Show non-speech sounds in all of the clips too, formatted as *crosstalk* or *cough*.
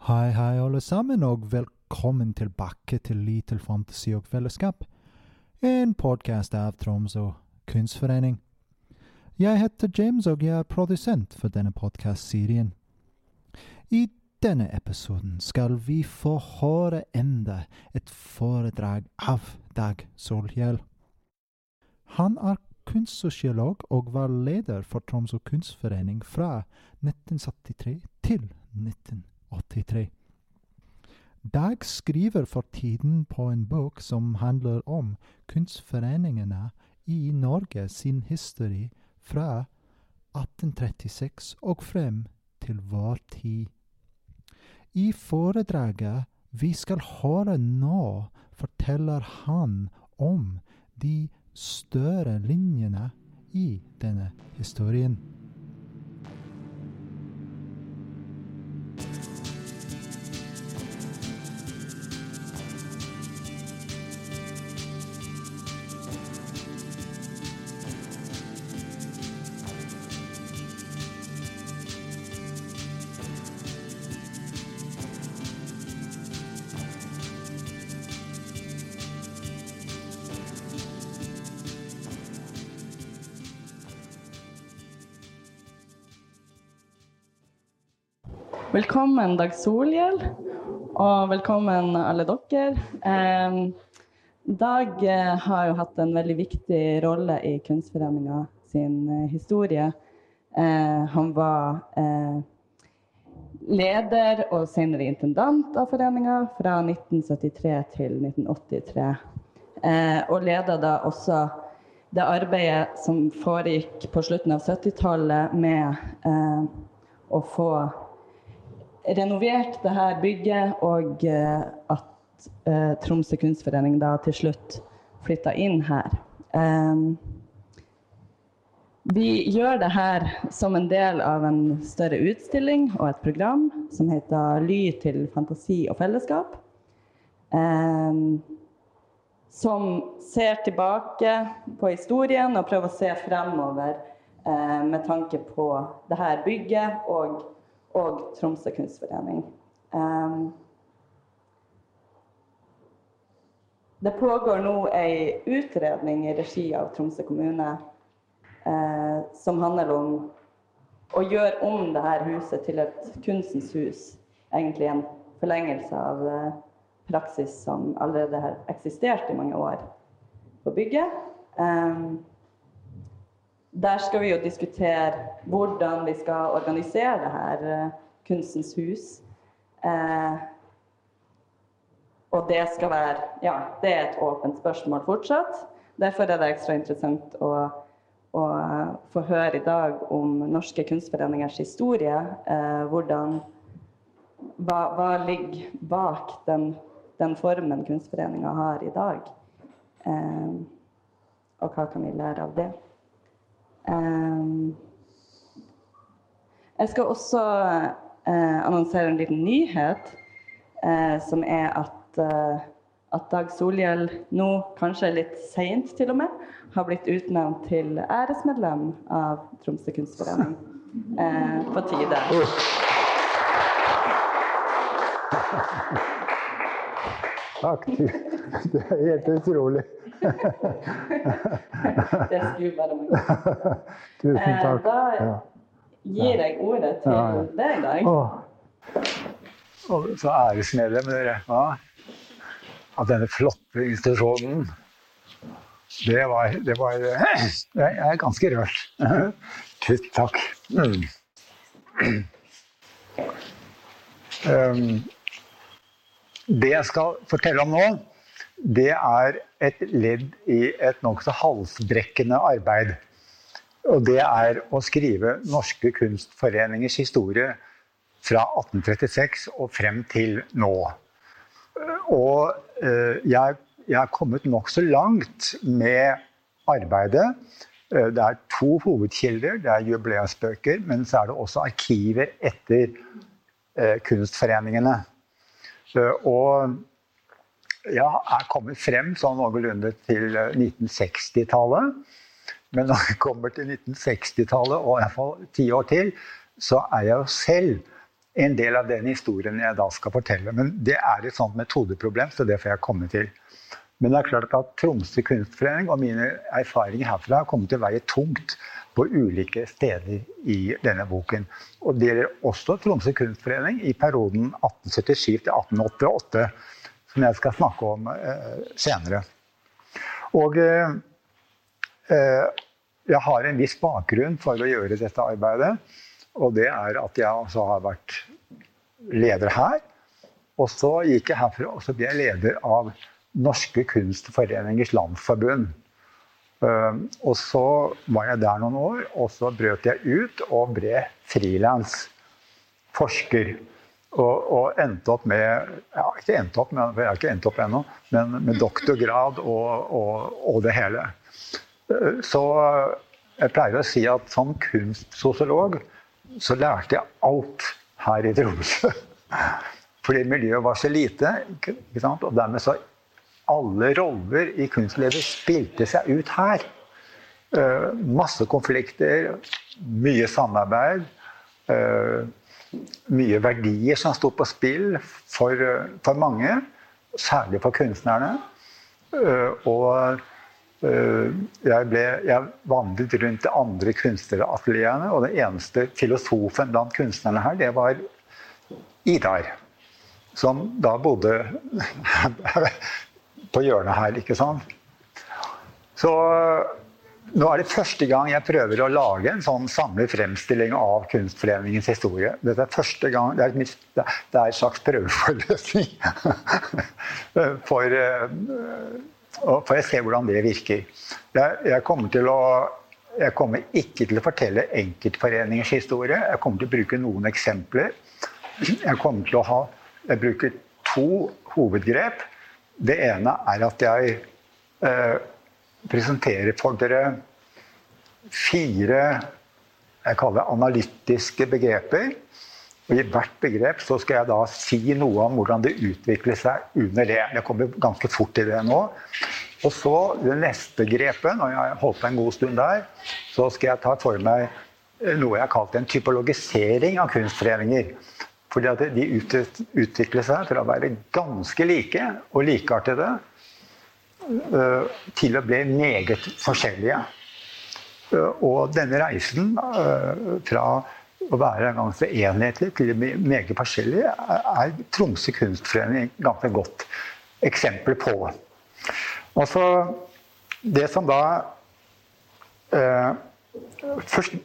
Hei, hei, alle sammen, og velkommen tilbake til Little Fantasy og Fellesskap. En podkast av Tromsø kunstforening. Jeg heter James, og jeg er produsent for denne podkastserien. I denne episoden skal vi få høre enda et foredrag av Dag Solhjell. Han er kunstsosiolog og var leder for Tromsø kunstforening fra 1973 til 1980. 83. Dag skriver for tiden på en bok som handler om kunstforeningene i Norge sin historie fra 1836 og frem til vår tid. I foredraget vi skal høre nå, forteller han om de større linjene i denne historien. Velkommen, Dag Solhjell, og velkommen alle dere. Dag eh, har jo hatt en veldig viktig rolle i Kunstforeninga sin eh, historie. Eh, han var leder og senere intendant av foreninga fra 1973 til 1983. Eh, og leda da også det arbeidet som foregikk på slutten av 70-tallet med å få renovert det her bygget, og eh, at eh, Tromsø kunstforening da til slutt flytta inn her. Eh, vi gjør det her som en del av en større utstilling og et program som heter Ly til fantasi og fellesskap. Eh, som ser tilbake på historien og prøver å se fremover uh, med tanke på det her bygget og og Tromsø kunstforening. Det pågår nå ei utredning i regi av Tromsø kommune eh, som handler om å gjøre om dette huset til et kunstens hus. Egentlig en forlengelse av eh, praksis som allerede har eksistert i mange år på bygget. Der skal vi jo diskutere hvordan vi skal organisere det her uh, Kunstens hus. Eh, og det skal være Ja, det er et åpent spørsmål fortsatt. Derfor er det ekstra interessant å, å få høre i dag om norske kunstforeningers historie. hvordan hva, hva, ligger bak den, den formen kunstforeninga har i dag? og hva kan vi lære av det? Um, jeg skal også uh, annonsere en liten nyhet, uh, som er at, uh, at Dag Solhjell nå, kanskje litt seint til og med, har blitt utnevnt til æresmedlem av Tromsø kunstforening. på tide. Takk. Det er helt utrolig. *laughs* det skulle bare mangle. Tusen eh, takk. Da gir jeg ordet til deg, Dag. Og så æresmedlem dere ja, av denne flotte institusjonen. Det var, det var Jeg er ganske rørt. *laughs* Tusen takk. Mm. *clears throat* Um, det jeg skal fortelle om nå, det er et ledd i et nokså halsbrekkende arbeid. Og det er å skrive norske kunstforeningers historie fra 1836 og frem til nå. Og eh, jeg, jeg er kommet nokså langt med arbeidet. Eh, det er to hovedkilder. Det er jubileumsbøker, men så er det også arkiver etter eh, kunstforeningene. Og ja, er kommet frem sånn noenlunde til 1960-tallet. Eh, Men når jeg kommer til 1960-tallet, og iallfall ti år til, så er jeg jo selv en del av den historien jeg da skal fortelle. Men det er et sånt metodeproblem, så det får jeg komme til. Men det er klart at Tromsø kunstforening og mine erfaringer herfra kommer til å veie tungt på ulike steder i denne boken. Og det gjelder også Tromsø kunstforening i perioden 1877 til 1888, som jeg skal snakke om eh, senere. Og eh, eh, jeg har en viss bakgrunn for å gjøre dette arbeidet. Og det er at jeg altså har vært leder her. Og så gikk jeg herfra og så ble jeg leder av Norske Kunstforeningers Landsforbund. Og så var jeg der noen år, og så brøt jeg ut og ble frilans forsker. Og, og, endte opp med ja, Ikke endte opp med, jeg har ikke endt opp ennå, men med doktorgrad og, og, og det hele. Så jeg pleier å si at som kunstsosiolog så lærte jeg alt her i Tromsø. Fordi miljøet var så lite. Og dermed så alle roller i kunstlivet spilte seg ut her. Uh, masse konflikter, mye samarbeid. Mye verdier som sto på spill for, for mange, særlig for kunstnerne. Uh, og Eh, jeg, ble, jeg, vandret rundt de andre kunstneratelierne, og den eneste filosofen blant kunstnerne her, det var Idar. Som da bodde *laughs* på hjørnet her, ikke sant. Så nå er det første gang jeg prøver å lage en sånn samlet fremstilling av Kunstforeningens historie. Dette er første gang, Det er, et, det er et slags prøveforløsning *laughs* for for, jeg se hvordan det virker. Jeg, kommer å, jeg, kommer ikke til å fortelle enkeltforeningers historie. Jeg kommer til å bruke noen eksempler. Jeg kommer til å ha, jeg bruker to hovedgrep. Det ene er at jeg eh, presenterer for dere fire jeg kaller det analytiske begreper. Og I hvert begrep så skal jeg da si noe om hvordan det utvikler seg under det. Jeg kommer ganske fort til det nå. Og så det neste grepet, når jeg har holdt på en god stund der, så skal jeg ta for meg eh, noe jeg har kalt en typologisering av kunstforeninger. Fordi at de utvikler seg fra å være ganske like og likeartede til å bli meget forskjellige. Eh, og denne reisen fra å være ganske enhetlig til meget forskjellig, er Tromsø kunstforening ganske godt eksempel på. Altså, det som da eh, Først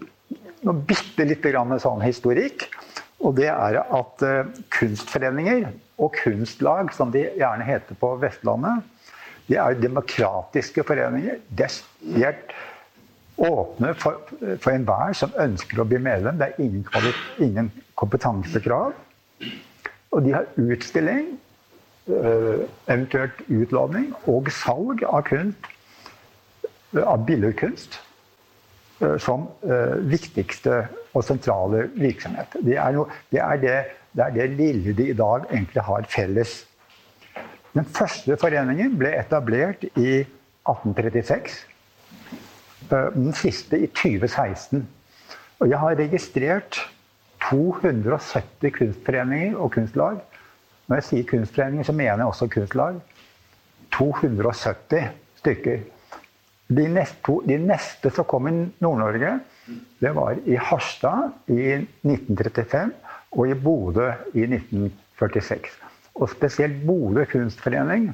noe bitte lite grann sånn historikk. Og det er at eh, kunstforeninger og kunstlag, som de gjerne heter på Vestlandet, de er demokratiske foreninger. De er, åpne for, for enhver som ønsker å bli medlem. Det er ingen, ingen kompetansekrav. Og de har utstilling, øh, eventuelt utlåning og salg av kunst, av billedkunst, øh, som øh, viktigste og sentrale virksomhet. Det er, no, det, er det, det er det lille de i dag egentlig har felles. Den første foreningen ble etablert i 1836 Eh, den siste i 2016. Og jeg har registrert 270 kunstforeninger og kunstlag. Når jeg sier kunstforeninger, så mener jeg også kunstlag. 270 stykker. De neste, de neste som kom i Nord-Norge, det var i Harstad i 1935 og i Bodø i 1946. Og spesielt Bodø kunstforening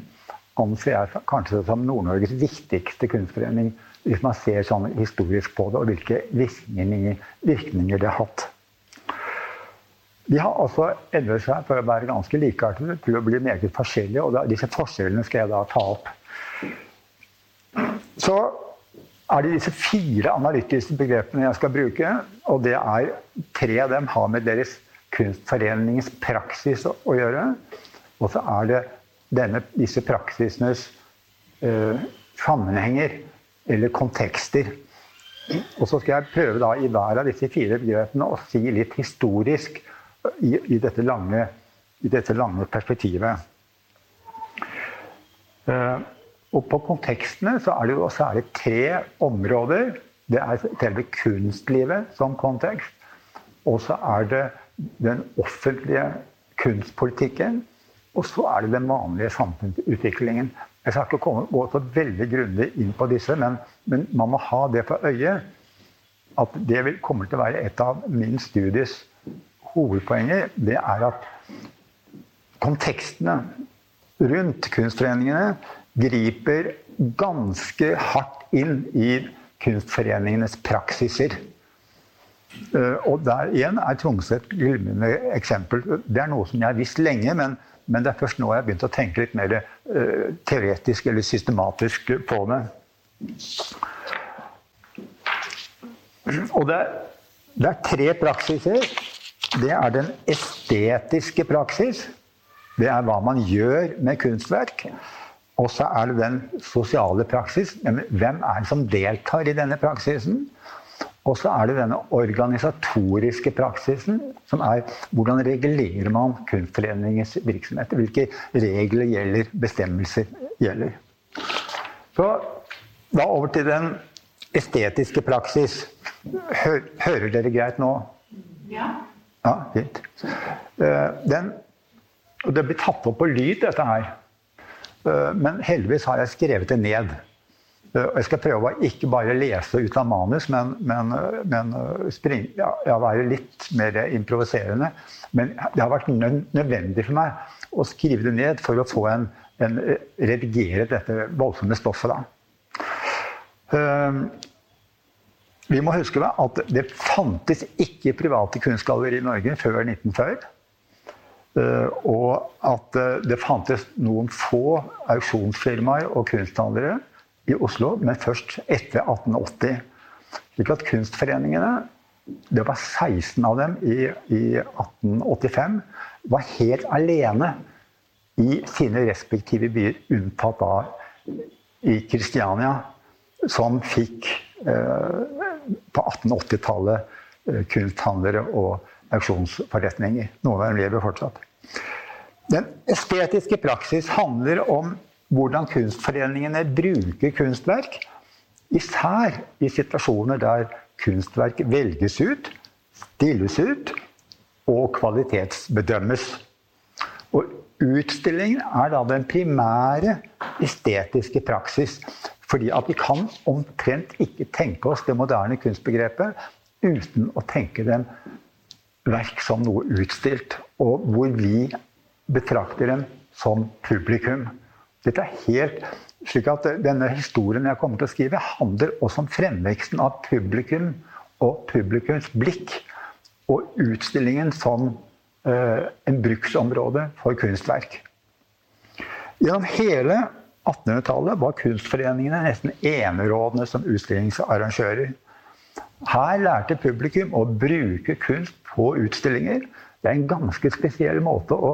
anser jeg kanskje som Nord-Norges viktigste kunstforening hvis man ser sånn historisk på det, og hvilke virkninger, virkninger det har hatt. De har altså endret seg for å være ganske likeartede til å bli meget forskjellige. Og disse forskjellene skal jeg da ta opp. Så er det disse fire analytiske begrepene jeg skal bruke. Og det er tre av dem har med deres kunstforeningens praksis å, gjøre. Og så er det denne, disse praksisenes eh, sammenhenger eller kontekster. Og så skal jeg prøve da i hver av disse fire begrepene å si litt historisk i, i, dette, lange, i dette, lange, perspektivet. Eh, og på kontekstene så er det jo særlig tre områder. Det er selve kunstlivet som kontekst. Og så er det den offentlige kunstpolitikken. Og så er det den vanlige samfunnsutviklingen. Jeg skal ikke komme, gå så veldig grundig inn på disse, men, men, man må ha det for øye at det vil, kommer til å være et av min studies hovedpoenger. Det er at kontekstene rundt kunstforeningene griper ganske hardt inn i kunstforeningenes praksiser. Eh, og der igjen er Tromsø et glimrende eksempel. Det er noe som jeg har visst lenge, men, men, det er først nå jeg har begynt å tenke litt mer uh, teoretisk eller systematisk på det. Og det, det er tre praksiser. Det er den estetiske praksis. Det er hva man gjør med kunstverk. Og så er det den sosiale praksis. Hvem er det som deltar i denne praksisen? Og så er det denne organisatoriske praksisen, som er hvordan regulerer man kunstforeningens virksomhet? Hvilke regler gjelder, bestemmelser gjelder? Så da over til den estetiske praksis. Hør, hører dere greit nå? Ja. Ja, fint. Eh, den, det blir tatt opp på lyd, dette her. Eh, men heldigvis har jeg skrevet det ned. Eh, jeg skal prøve å ikke bare lese ut av manus, men, men, men spring, ja, være litt mer improviserende. Men det har vært nødvendig for meg å skrive det ned for å få en, en redigere dette voldsomme stoffet. Da. Vi må huske at det fantes ikke private kunstgallerier i Norge før 1940. Eh, og at eh, det fantes noen få auksjonsfirmaer og kunsthandlere i Oslo, men først etter 1880. Slik at kunstforeningene, det var 16 av dem i, i 1885, var helt alene i sine respektive byer, unntatt da i Kristiania, som fikk eh, på 1880-tallet kunsthandlere og auksjonsforretninger. Noen av dem lever fortsatt. Den estetiske praksis handler om hvordan kunstforeningene bruker kunstverk. Især i situasjoner der kunstverk velges ut, stilles ut og kvalitetsbedømmes. Og utstillingen er da den primære estetiske praksis. Fordi at vi kan omtrent ikke tenke oss det moderne kunstbegrepet uten å tenke den verk som noe utstilt, og hvor vi betrakter dem som publikum. Dette er helt slik at Denne historien jeg kommer til å skrive, handler også om fremveksten av publikum og publikums blikk. Og utstillingen som eh, en bruksområde for kunstverk. Gjennom hele 1800-tallet var kunstforeningene nesten enerådende som utstillingsarrangører. Her lærte publikum å bruke kunst på utstillinger. Det er en ganske spesiell måte å,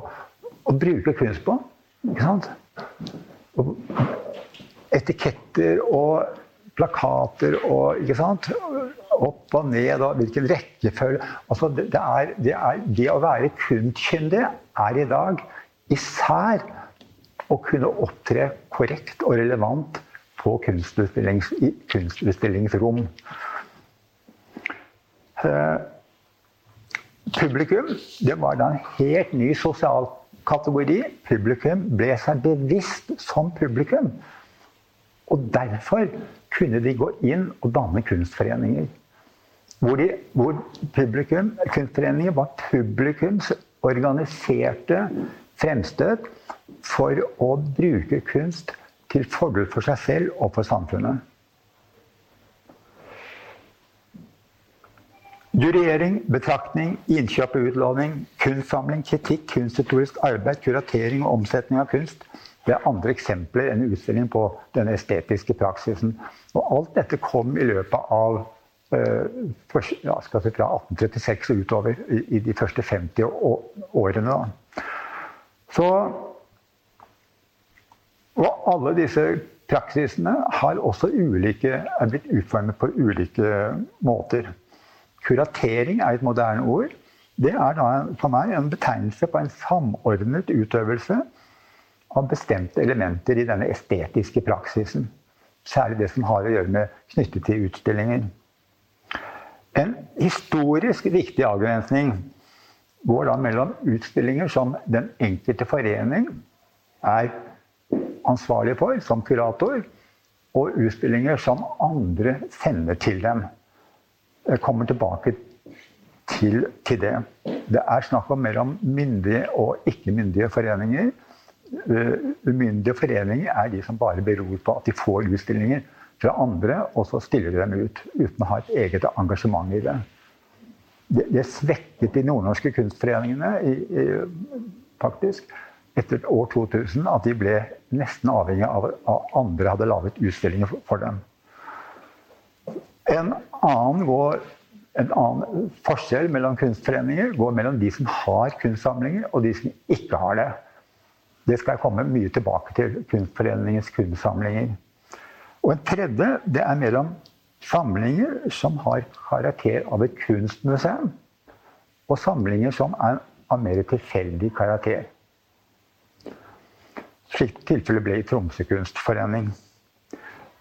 å bruke kunst på. Ikke sant? Og etiketter og plakater og ikke sant? Opp og ned og hvilken rekkefølge altså det, er, det, er, det å være kunstkyndig er i dag især å kunne opptre korrekt og relevant på kunstutstillings, kunstutstillingsrom. Eh, publikum det var da en helt ny sosial kategori. Publikum ble seg bevisst som publikum. Og derfor kunne de gå inn og danne kunstforeninger. Hvor, de, hvor publikum, kunstforeninger var publikums organiserte fremstøt for å bruke kunst til fordel for seg selv og for samfunnet. Juryering, betraktning, innkjøp og utlåning, kunstsamling, kritikk, kunsthistorisk arbeid, kuratering og omsetning av kunst. Det er andre eksempler enn utstilling på denne estetiske praksisen. Og alt dette kom i løpet av uh, ja, fra 1836 og utover i de første 50 årene. Da. Så Og alle disse praksisene har også ulike, er blitt utformet på ulike måter. Kuratering er et moderne ord. Det er da for meg en betegnelse på en samordnet utøvelse av bestemte elementer i denne estetiske praksisen. Særlig det som har å gjøre med knyttet til utstillinger. En historisk viktig avgrensning går da mellom utstillinger som den enkelte forening er ansvarlig for som kurator, og utstillinger som andre sender til dem. Jeg kommer tilbake til, til det. Det er snakk om mellom myndige og ikke-myndige foreninger. Umyndige foreninger er de som bare beror på at de får utstillinger fra andre, og så stiller de dem ut uten å ha et eget engasjement i det. Det, det svekket de nordnorske kunstforeningene i, i, faktisk etter år 2000 at de ble nesten avhengig av at andre hadde laget utstillinger for dem. En annen, går, en annen, forskjell mellom kunstforeninger går mellom de som har kunstsamlinger, og de som ikke har det. Det skal jeg komme mye tilbake til. Kunstforeningens kunstsamlinger. Og en tredje det er mellom samlinger som har karakter av et kunstmuseum, og samlinger som er av mer tilfeldig karakter. Slik tilfellet ble i Tromsø kunstforening.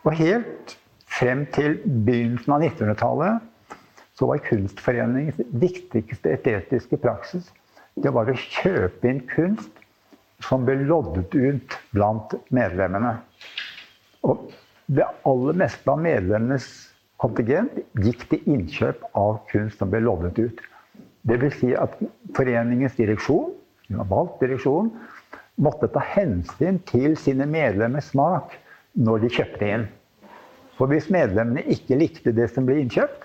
Og helt frem til begynnelsen av 1900-tallet så var Kunstforeningens viktigste estetiske praksis det var å kjøpe inn kunst som ble loddet ut blant medlemmene. Og det aller meste av medlemmenes kontingent gikk til innkjøp av kunst som ble loddet ut. Dvs. Si at foreningens direksjon, valgt direksjon, måtte ta hensyn til sine medlemmers smak når de kjøpte inn. For hvis medlemmene ikke likte det som ble innkjøpt,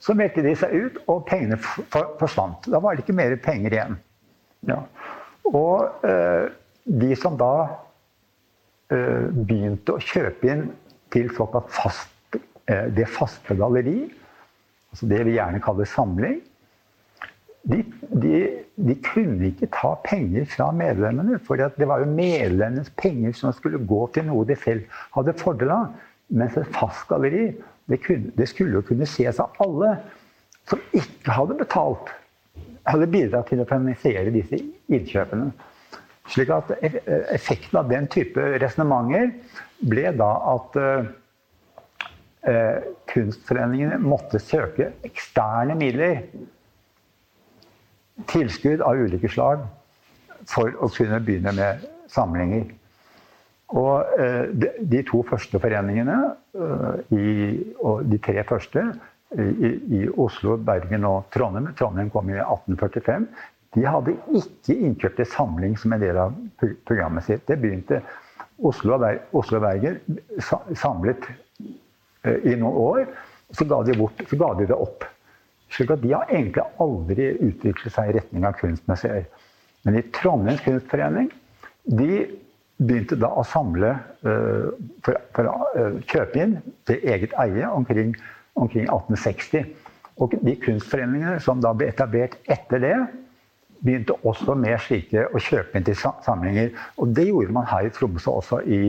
så meldte de seg ut, og pengene forsvant. Da var det ikke mer penger igjen. Ja. Og øh, de som da øh, begynte å kjøpe inn til såkalt fast, øh, det faste galleri, altså det vi gjerne kaller samling, de, de, de, kunne ikke ta penger fra medlemmene. For det var jo medlemmenes penger som skulle gå til noe de selv hadde fordel av. Mens et fastgalleri det, det skulle jo kunne ses av alle som ikke hadde betalt. Hadde bidratt til å finansiere disse innkjøpene. Slik at effekten av den type resonnementer ble da at uh, kunstforeningene måtte søke eksterne midler tilskudd av ulike slag for å kunne begynne med samlinger. Og eh, de to første foreningene, eh, og de tre første, i Oslo, Bergen og Trondheim Trondheim kom i 1845. De hadde ikke innkjøpt en samling som en del av programmet sitt. Det begynte Oslo og Bergen samlet eh, i noen år. Så ga de, bort, så ga de det opp. Slik at de har egentlig aldri utviklet seg i retning av kunstmuseer. Men i Trondheims kunstforening de begynte da å samle uh, for, for, å uh, kjøpe inn til eget eie omkring, omkring 1860. Og de kunstforeningene som da ble etablert etter det, begynte også med slike å kjøpe inn til samlinger. Og det gjorde man her i Tromsø også i,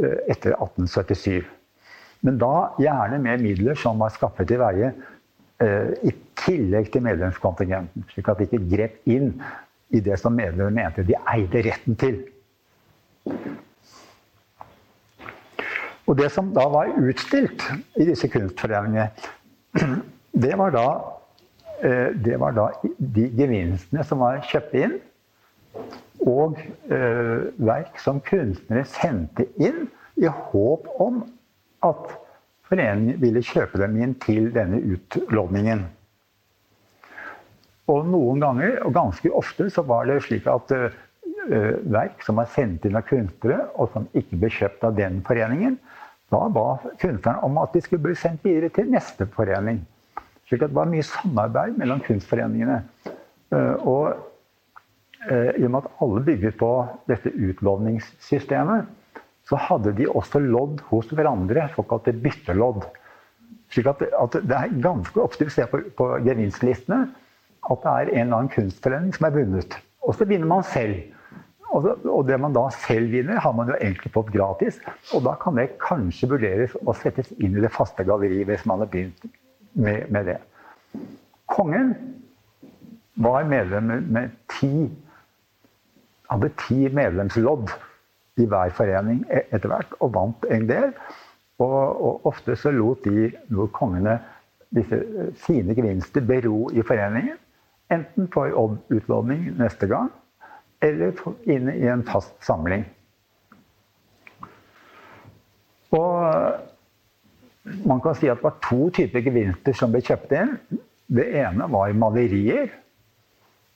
uh, etter 1877. Men da gjerne med midler som var skaffet i veie i tillegg til medlemskontingenten. Slik at de ikke grep inn i det som medlemmene mente de eide retten til. Og det som da var utstilt i disse kunstforeningene, *clears throat* det var da, eh, det var da de gevinstene som var kjøpt inn, og eh, verk som kunstnere sendte inn i håp om at foreningen ville kjøpe dem inn til denne utlåningen. Og noen ganger, og ganske ofte, så var det slik at uh, verk som var sendt inn av kunstnere, og som ikke ble kjøpt av den foreningen, da ba kunstneren om at de skulle bli sendt videre til neste forening. Slik at det var mye samarbeid mellom kunstforeningene. Uh, og uh, i og med at alle bygget på dette utlovningssystemet, så hadde de også lodd hos hverandre, såkalte byttelodd. Slik at, at, det er ganske ofte vi ser på, på gevinstlistene at det er en eller annen kunstforening som er vunnet. Og så vinner man selv. Og det man da selv vinner, har man jo egentlig fått gratis. Og da kan det kanskje vurderes å settes inn i det faste galleriet hvis man har begynt med, med det. Kongen var medlem med ti hadde ti medlemslodd i hver forening e-, etter hvert, og vant en del. Og, og ofte så lot de lot kongene disse sine gevinster bero i foreningen. enten for utlåning neste gang, eller inn i en fast samling. Og man kan si at det var to typer gevinster som ble kjøpt inn. Det ene var malerier.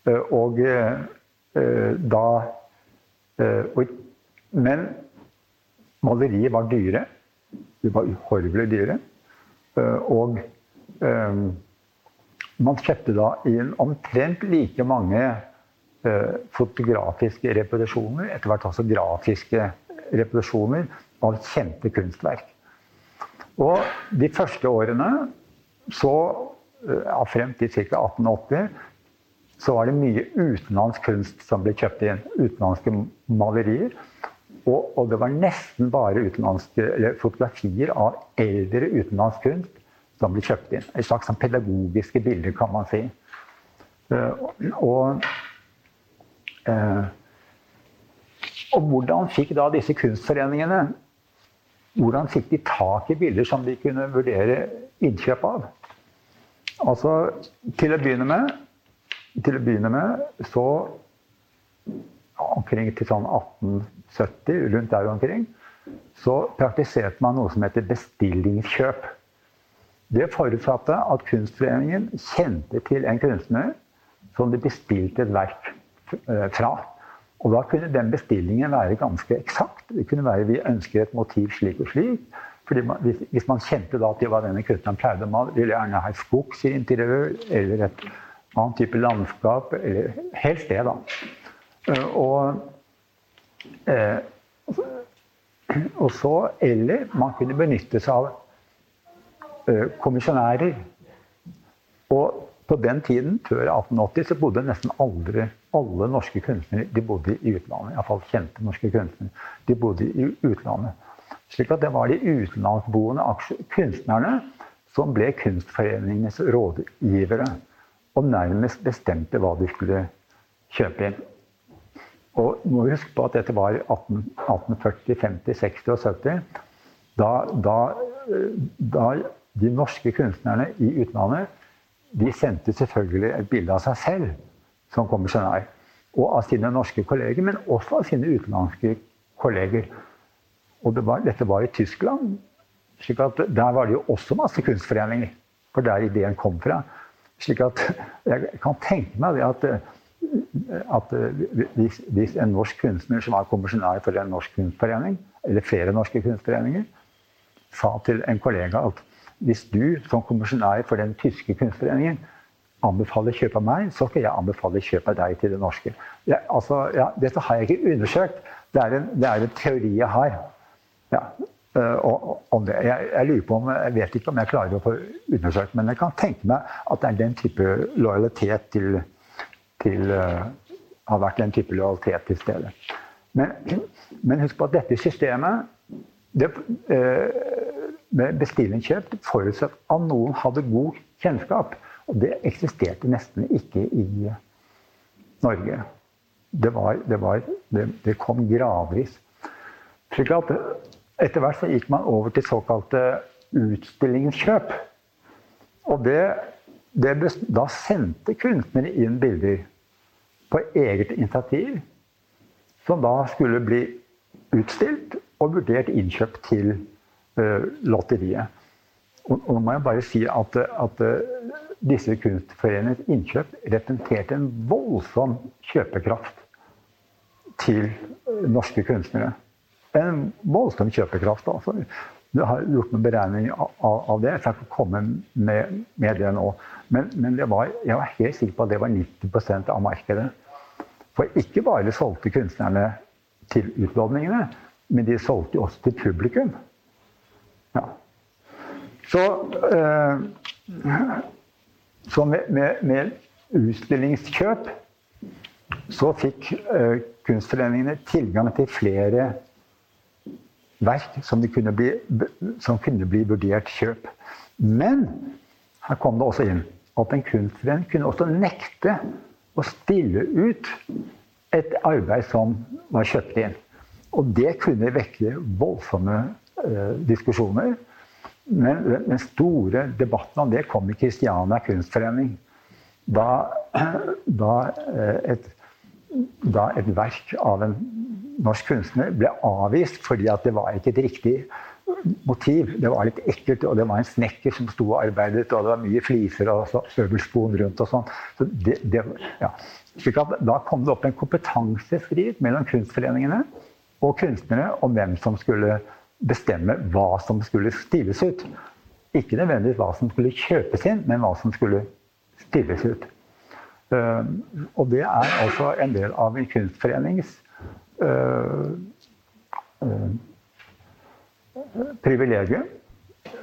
Eh, og eh, da eh, Men malerier var dyre. De var uhorvelig dyre. Og man kjøpte da inn omtrent like mange fotografiske repetisjoner, etter hvert også grafiske repetisjoner av kjente kunstverk. Og de første årene, så, ja, frem til ca. 1880, så var det mye utenlandsk kunst som ble kjøpt inn. Utenlandske malerier. Og, og det var nesten bare fotografier av eldre utenlandsk kunst som ble kjøpt inn. Et slags sånn pedagogiske bilder, kan man si. Uh, og, og hvordan fikk da disse kunstforeningene hvordan fikk de tak i bilder som de kunne vurdere innkjøp av? Altså, til å begynne med, til å begynne med så Omkring til sånn 1870, rundt der omkring, så praktiserte man noe som heter bestillingskjøp. Det forutsatte at Kunstforeningen kjente til en kunstner som de bestilte et verk eh, fra. Og da kunne den bestillingen være ganske eksakt. Det kunne være vi ønsker et motiv slik og slik. Fordi man, hvis, hvis, man kjente da at det var denne kunstneren pleide man ville gjerne ha et skogsinteriør eller et annet type landskap. Eller helst det, da. Eh, og, eh, og så Eller man kunne benytte seg av eh, kommisjonærer. Og på den tiden, før 1880, så bodde nesten aldri alle norske kunstnere de bodde i utlandet. Iallfall kjente norske kunstnere. De bodde i utlandet. Slik at det var de utenlandsboende kunstnerne som ble Kunstforeningens rådgivere. Og nærmest bestemte hva de skulle kjøpe inn. Og må huske på at dette var 18, 1840, 50, 60 og 70. Da, da, da de norske kunstnerne i utlandet de sendte selvfølgelig et bilde av seg selv som kommisjonær. Og av sine norske kolleger, men også av sine utenlandske kolleger. Og det var, dette var i Tyskland. slik at Der var det jo også masse kunstforeninger. For der ideen kom fra. slik at jeg kan tenke meg det at, at hvis, hvis, en norsk kunstner som var kommisjonær for en norsk kunstforening, eller flere norske kunstforeninger, sa til en kollega at hvis du som kommisjonær for den tyske kunstforeningen anbefaler kjøp av meg, så skal jeg anbefale kjøp av deg til det norske. Ja, altså, ja, dette har jeg ikke undersøkt. Det er en, det er en teori jeg har. Ja, og, om det. Jeg, jeg, lurer på om, jeg vet ikke om jeg klarer å få undersøkt, men jeg kan tenke meg at det er den type lojalitet til, til uh, Har vært den type lojalitet til stede. Men, men husk på at dette systemet det, uh, bestillingskjøp forutsatt at noen hadde god kjennskap. Og det eksisterte nesten ikke i Norge. Det, var, det, var, det, det kom gradvis. Slik at etter hvert så gikk man over til såkalte utstillingskjøp. Og det, da sendte kunstnere inn bilder på eget initiativ, som da skulle bli utstilt og vurdert innkjøpt til Eh, lotteriet. Og, og nå må jeg bare si at, at eh, disse kunstforeningenes innkjøp representerte en voldsom kjøpekraft til eh, norske kunstnere. En voldsom kjøpekraft. altså. Du har gjort noen beregninger av, av, det. Jeg skal ikke komme med, med det nå. Men, men var, jeg var helt sikker på at det var 90% av markedet. For ikke bare solgte kunstnerne til utlåningene, men de solgte også til publikum. Ja. Så, eh, så med, med, med, utstillingskjøp så fikk eh, kunstforeningene tilgang til flere verk som, kunne bli, som kunne bli vurdert kjøp. Men her kom det også inn at en kunstforening kunne også nekte å stille ut et arbeid som var kjøpt inn. Og det kunne vekke voldsomme diskusjoner. Men den store debatten om det kom i Kristiania kunstforening. Da *clears throat* da, et, da et verk av en norsk kunstner ble avvist fordi at det var ikke et riktig motiv. Det var litt ekkelt, og det var en snekker som sto og arbeidet, og det var mye fliser og øvelspon rundt og sånn. Så det, det, ja. Da kom det opp en kompetansestrid mellom kunstforeningene og kunstnere om hvem som skulle bestemme hva som skulle stilles ut. Ikke nødvendigvis hva som skulle kjøpes inn, men hva som skulle stilles ut. Uh, og det er altså en del av en kunstforenings uh, uh, privilegium,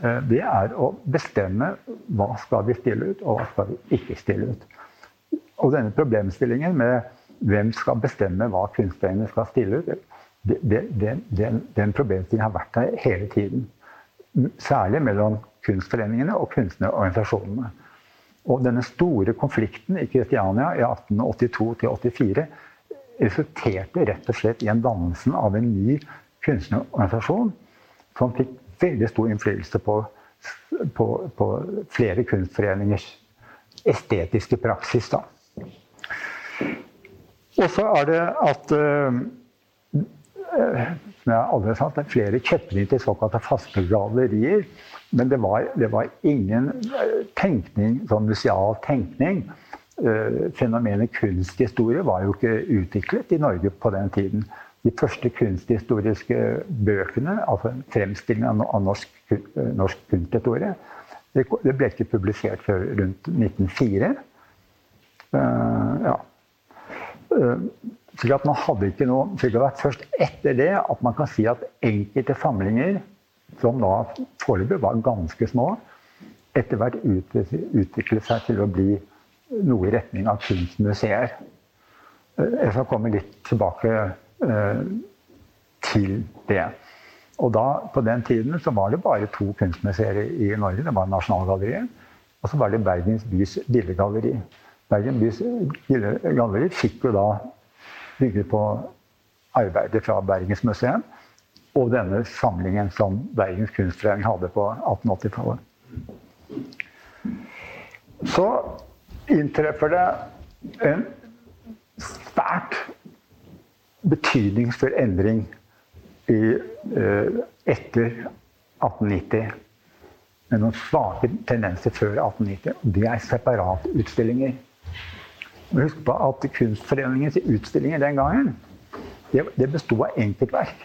eh, det er å bestemme hva skal vi stille ut, og hva skal vi ikke stille ut. Og denne problemstillingen med hvem skal bestemme hva kunstnerne skal stille ut, det, den, den problemstillingen har vært der hele tiden. Særlig mellom kunstforeningene og kunstnerorganisasjonene. Og denne store konflikten i Kristiania i 1882-84 resulterte rett og slett i en dannelsen av en ny kunstnerorganisasjon som fikk veldig stor innflytelse på, på, på flere kunstforeningers estetiske praksis. Da. Og så er det at uh, som jeg aldri har sagt, det er flere til såkalte faste gallerier. Men det var, det var ingen tenkning, sånn museal tenkning. Uh, fenomenet kunsthistorie var jo ikke utviklet i Norge på den tiden de første kunsthistoriske bøkene, altså fremstillingen av norsk, norsk kunsthistorie, det ble ikke publisert før rundt 1904. Uh, eh, ja. Uh, slik at man hadde ikke noe slik at Først etter det at man kan si at enkelte samlinger, som da foreløpig var ganske små, etter hvert utviklet seg til å bli noe i retning av kunstmuseer. Uh, jeg skal komme litt tilbake Eh, til det. Og da, På den tiden så var det bare to kunstmuseer i Norge. Det var Nasjonalgalleriet og så var det Bergens bys billedgalleri. Bergen bys billedgalleri fikk jo da bygget på arbeidet fra Bergensmuseet og denne samlingen som Bergens Kunstforening hadde på 1880-tallet. Så inntreffer det en svært betydningsfull endring i, uh, etter 1890. Med noen svake tendenser før 1890. Det er separatutstillinger. Husk på at Kunstforeningens utstillinger den gangen det, det besto av enkeltverk.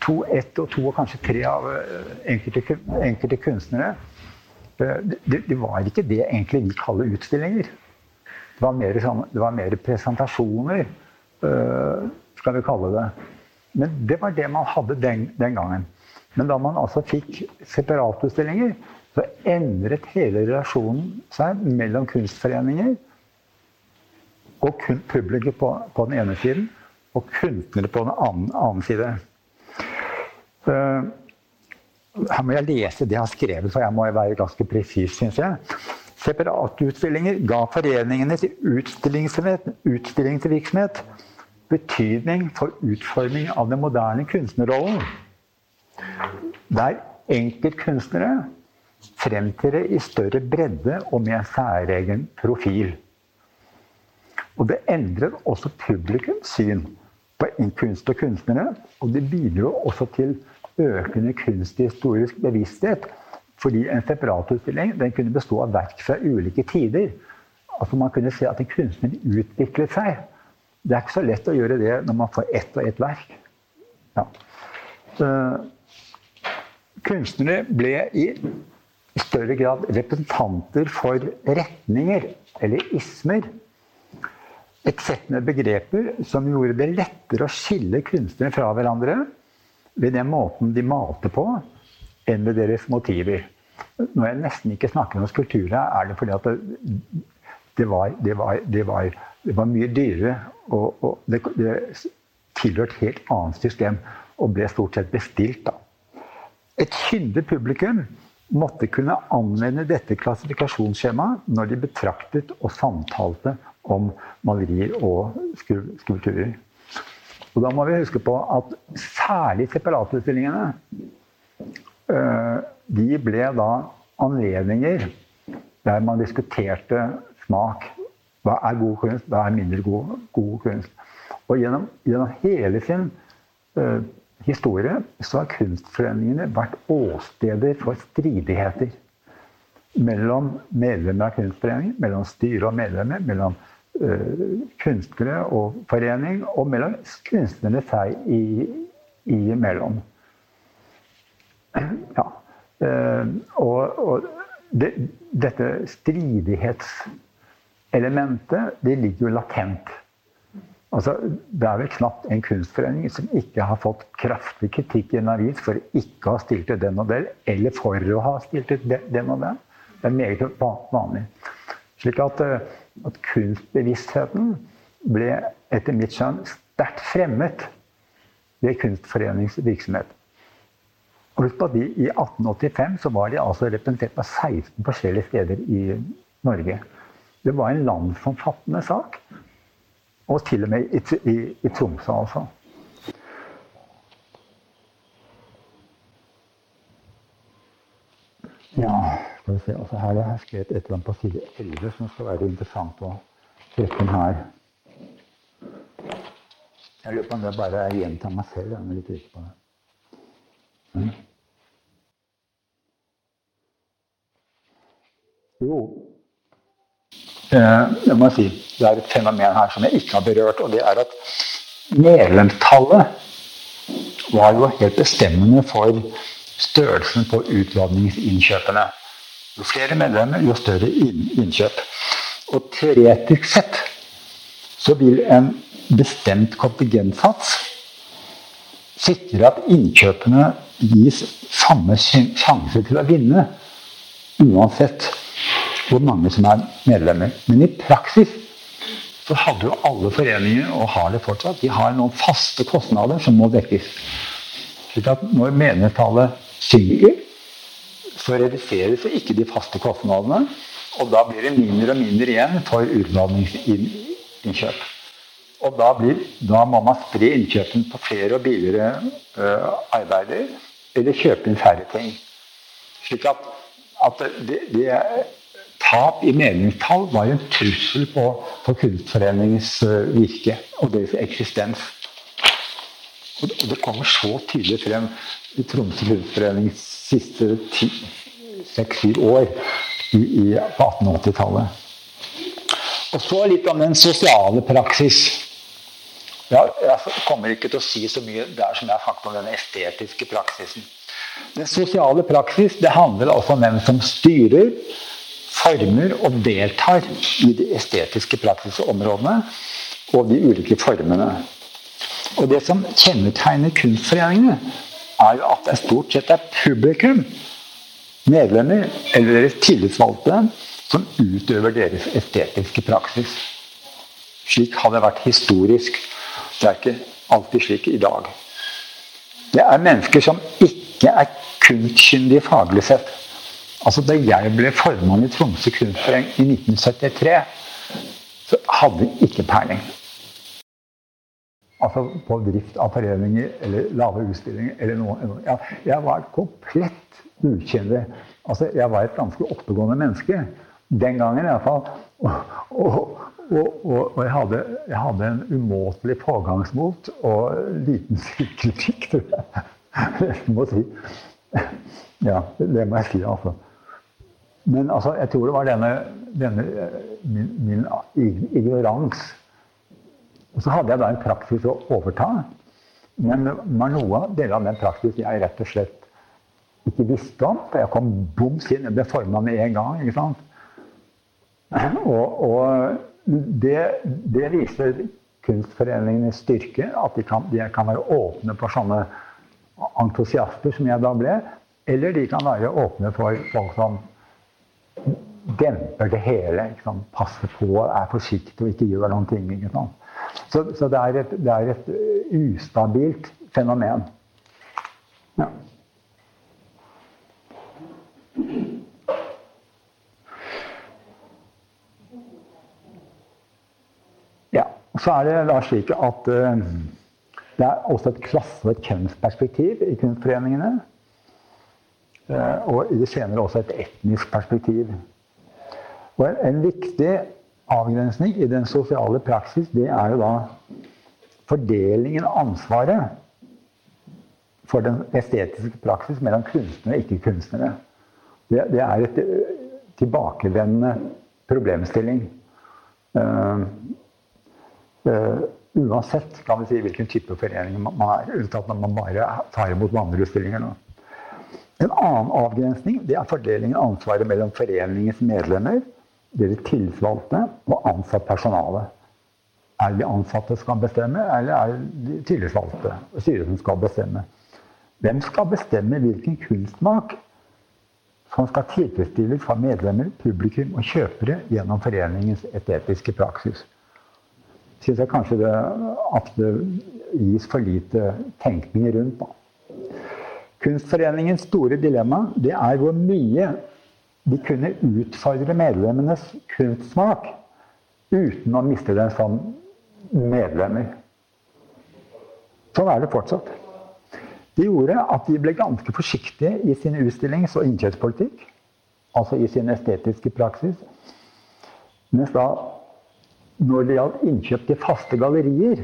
To, ett og to og kanskje tre av eh, enkelte, enkelte kunstnere. Eh, det, det, var ikke det egentlig vi kaller utstillinger. Det var mer, sånn, det var mer presentasjoner Eh, skal vi kalle det. Men det var det man hadde den, den gangen. Men da man altså fikk separatutstillinger, så endret hele relasjonen seg mellom kunstforeninger og publikum på, på, den ene siden og kunstnere på den annen, annen side. Uh, her må jeg lese det jeg har skrevet, for jeg må være ganske presis, syns jeg. Separatutstillinger ga foreningene til utstillingsvirksomhet betydning for utforming av den moderne kunstnerrollen. Der enkeltkunstnere fremtrer i større bredde og med en særegen profil. Og det endrer også publikums syn på kunst og kunstnere. Og det bidro også til økende kunsthistorisk bevissthet. Fordi en separatutstilling den kunne bestå av verk fra ulike tider. Altså Man kunne se at en kunstner utviklet seg det er ikke så lett å gjøre det når man får ett og ett verk. Ja. kunstnere ble i større grad representanter for retninger, eller ismer. Et sett med begreper som gjorde det lettere å skille kunstnere fra hverandre ved den måten de malte på, enn ved deres motiver. Når jeg nesten ikke snakker om skulpturer, er det fordi at det, var, det, var, det var det var mye dyrere, og, og det tilhørte et helt annet system og ble stort sett bestilt. da. Et kyndig publikum måtte kunne anvende dette klassifikasjonsskjemaet når de betraktet og samtalte om malerier og skulpturer. Og da må vi huske på at særlig separatutstillingene øh, de ble da anledninger der man diskuterte smak. Hva er god kunst, hva er mindre god, god kunst? Og gjennom, gjennom hele sin uh, historie så har kunstforeningene vært åsteder for stridigheter. Mellom medlemmer av kunstforeningen, mellom styre og medlemmer, mellom kunstnere og forening, og mellom kunstnerne seg imellom. Ja. Uh, og, og det, dette stridighetselementet det ligger jo latent. Altså, det er vel knapt en kunstforening som ikke har fått kraftig kritikk i en avis for ikke å ha stilt ut den og den, eller for å ha stilt ut den og den. Det er meget vanlig. Slik at, eh, at kunstbevisstheten ble etter mitt skjønn sterkt fremmet ved kunstforeningsvirksomhet. Husk på at de, I 1885 så var de altså representert på 16 forskjellige steder i Norge. Det var en landsomfattende sak. Og til og med i, i, i Tromsø, altså. Ja, skal vi se. Altså her har jeg skrevet et eller annet på side 11 som skal være interessant å trekke inn her. Jeg lurer på om det bare er gjentar meg selv. Jeg er litt usikker på det. Mm. Jo eh, Jeg må si det er et fenomen her som jeg ikke har berørt, og det er at medlemstallet var jo helt bestemmende for størrelsen på utlåningsinnkjøpene. Jo flere medlemmer, jo større innkjøp. Og teoretisk sett så vil en bestemt kontingentsats sikre at innkjøpene gis samme sjanse til å vinne, uansett hvor mange som er medlemmer. Men i praksis så hadde jo alle foreninger, og har det fortsatt, de har noen faste kostnader som må dekkes. Slik at når medlemstallet synker, så reduseres ikke de faste kostnadene. Og da blir det mindre og mindre igjen for utdanningsinnkjøp. Og da, blir, da, må man spre innkjøpene på flere og billigere uh, arbeider, eller kjøpe inn færre ting. Slik at, at det, det, tap i meningstall var jo en trussel på, på Kunstforeningens uh, virke og deres eksistens. Og det kommer så tydelig frem i Tromsø Kunstforenings siste seks-syv år i, i, på 1880-tallet. Og så litt om den sosiale praksis. Jeg, jeg kommer ikke til å si så mye der som jeg har sagt om den estetiske praksisen. Den sosiale praksis det handler altså om hvem som styrer, former og deltar i de estetiske praksisområdene og de ulike formene. Og Det som kjennetegner kunstforeningene, er jo at det stort sett er publikum, medlemmer eller deres tillitsvalgte, som utøver deres estetiske praksis. Slik har det vært historisk. Det er ikke alltid slik i dag. Det er mennesker som ikke er kunstkyndige faglig sett. Altså Da jeg ble formann i Tromsø kunstforening i 1973, så hadde vi ikke peiling. Altså på drift av foreninger eller lave utstillinger eller noe. Ja, jeg var komplett ukyndig. Altså, jeg var et ganske oppegående menneske. Den gangen iallfall. Og, og, og, og jeg, hadde, jeg, hadde, en umåtelig pågangsmot og liten selvkritikk, tror jeg. Jeg må si. Ja, det må jeg si, altså. Men altså, jeg tror det var denne, denne min, min ignorans. Og så hadde jeg da en praksis å overta. Men noe deler av den praksis jeg rett og slett ikke visste om. For jeg kom boms inn. Jeg ble forma med en gang. ikke sant? Og, og det, det, viser kunstforeningenes styrke. At de kan, de kan, være åpne for sånne entusiaster som jeg da ble. Eller de kan være åpne for folk som demper det hele. Passer på, er forsiktig og ikke gjør noen ting. Så, så det, er et, det, er et, ustabilt fenomen. Ja. Så er det da slik at uh, det er også et klasse- og et kjønnsperspektiv i kunstforeningene. Uh, og i det senere også et etnisk perspektiv. Og en, en viktig avgrensning i den sosiale praksis, det er jo da fordelingen av ansvaret for den estetiske praksis mellom kunstnere og ikke-kunstnere. Det, det, er et tilbakevendende problemstilling. Uh, uh, uansett kan vi si, hvilken type forening man er, unntatt når man bare tar imot vandreutstillinger. En annen avgrensning det er fordelingen av ansvaret mellom foreningens medlemmer, deres tillitsvalgte og ansatt personale. Er det de ansatte som skal bestemme, eller er det de tillitsvalgte og styret som skal bestemme? Hvem skal bestemme hvilken kunstsmak som skal tilfredsstilles fra medlemmer, publikum og kjøpere gjennom foreningens estetiske praksis? Syns jeg kanskje det, at det gis for lite tenkning rundt. Kunstforeningens store dilemma det er hvor mye de kunne utfordre medlemmenes kunstsmak uten å miste dem som medlemmer. Sånn er det fortsatt. Det gjorde at de ble ganske forsiktige i sin utstillings- og innkjøpspolitikk. Altså i sin estetiske praksis. Mens da, når det gjaldt innkjøp til faste gallerier,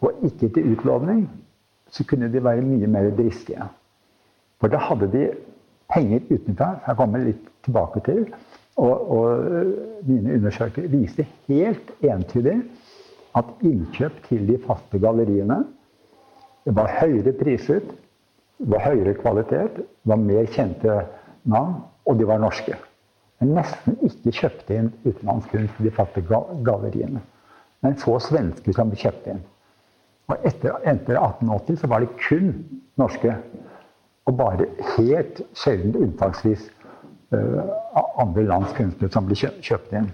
og ikke til utlåning, så kunne de være mye mer dristige. For da hadde de penger utenfra. Jeg kommer litt tilbake til. Og, og mine undersøkelser viste helt entydig at innkjøp til de faste galleriene det var høyere priset, det var høyere kvalitet, det var mer kjente navn, og de var norske. Men nesten ikke kjøpte inn utenlandsk kunst i de faste galleriene. Men få svensker som kjøpte inn. Og etter, etter 1880 så var det kun norske. Og bare helt sjelden unntaksvis uh, andre lands kunstnere som blir kjøpt inn.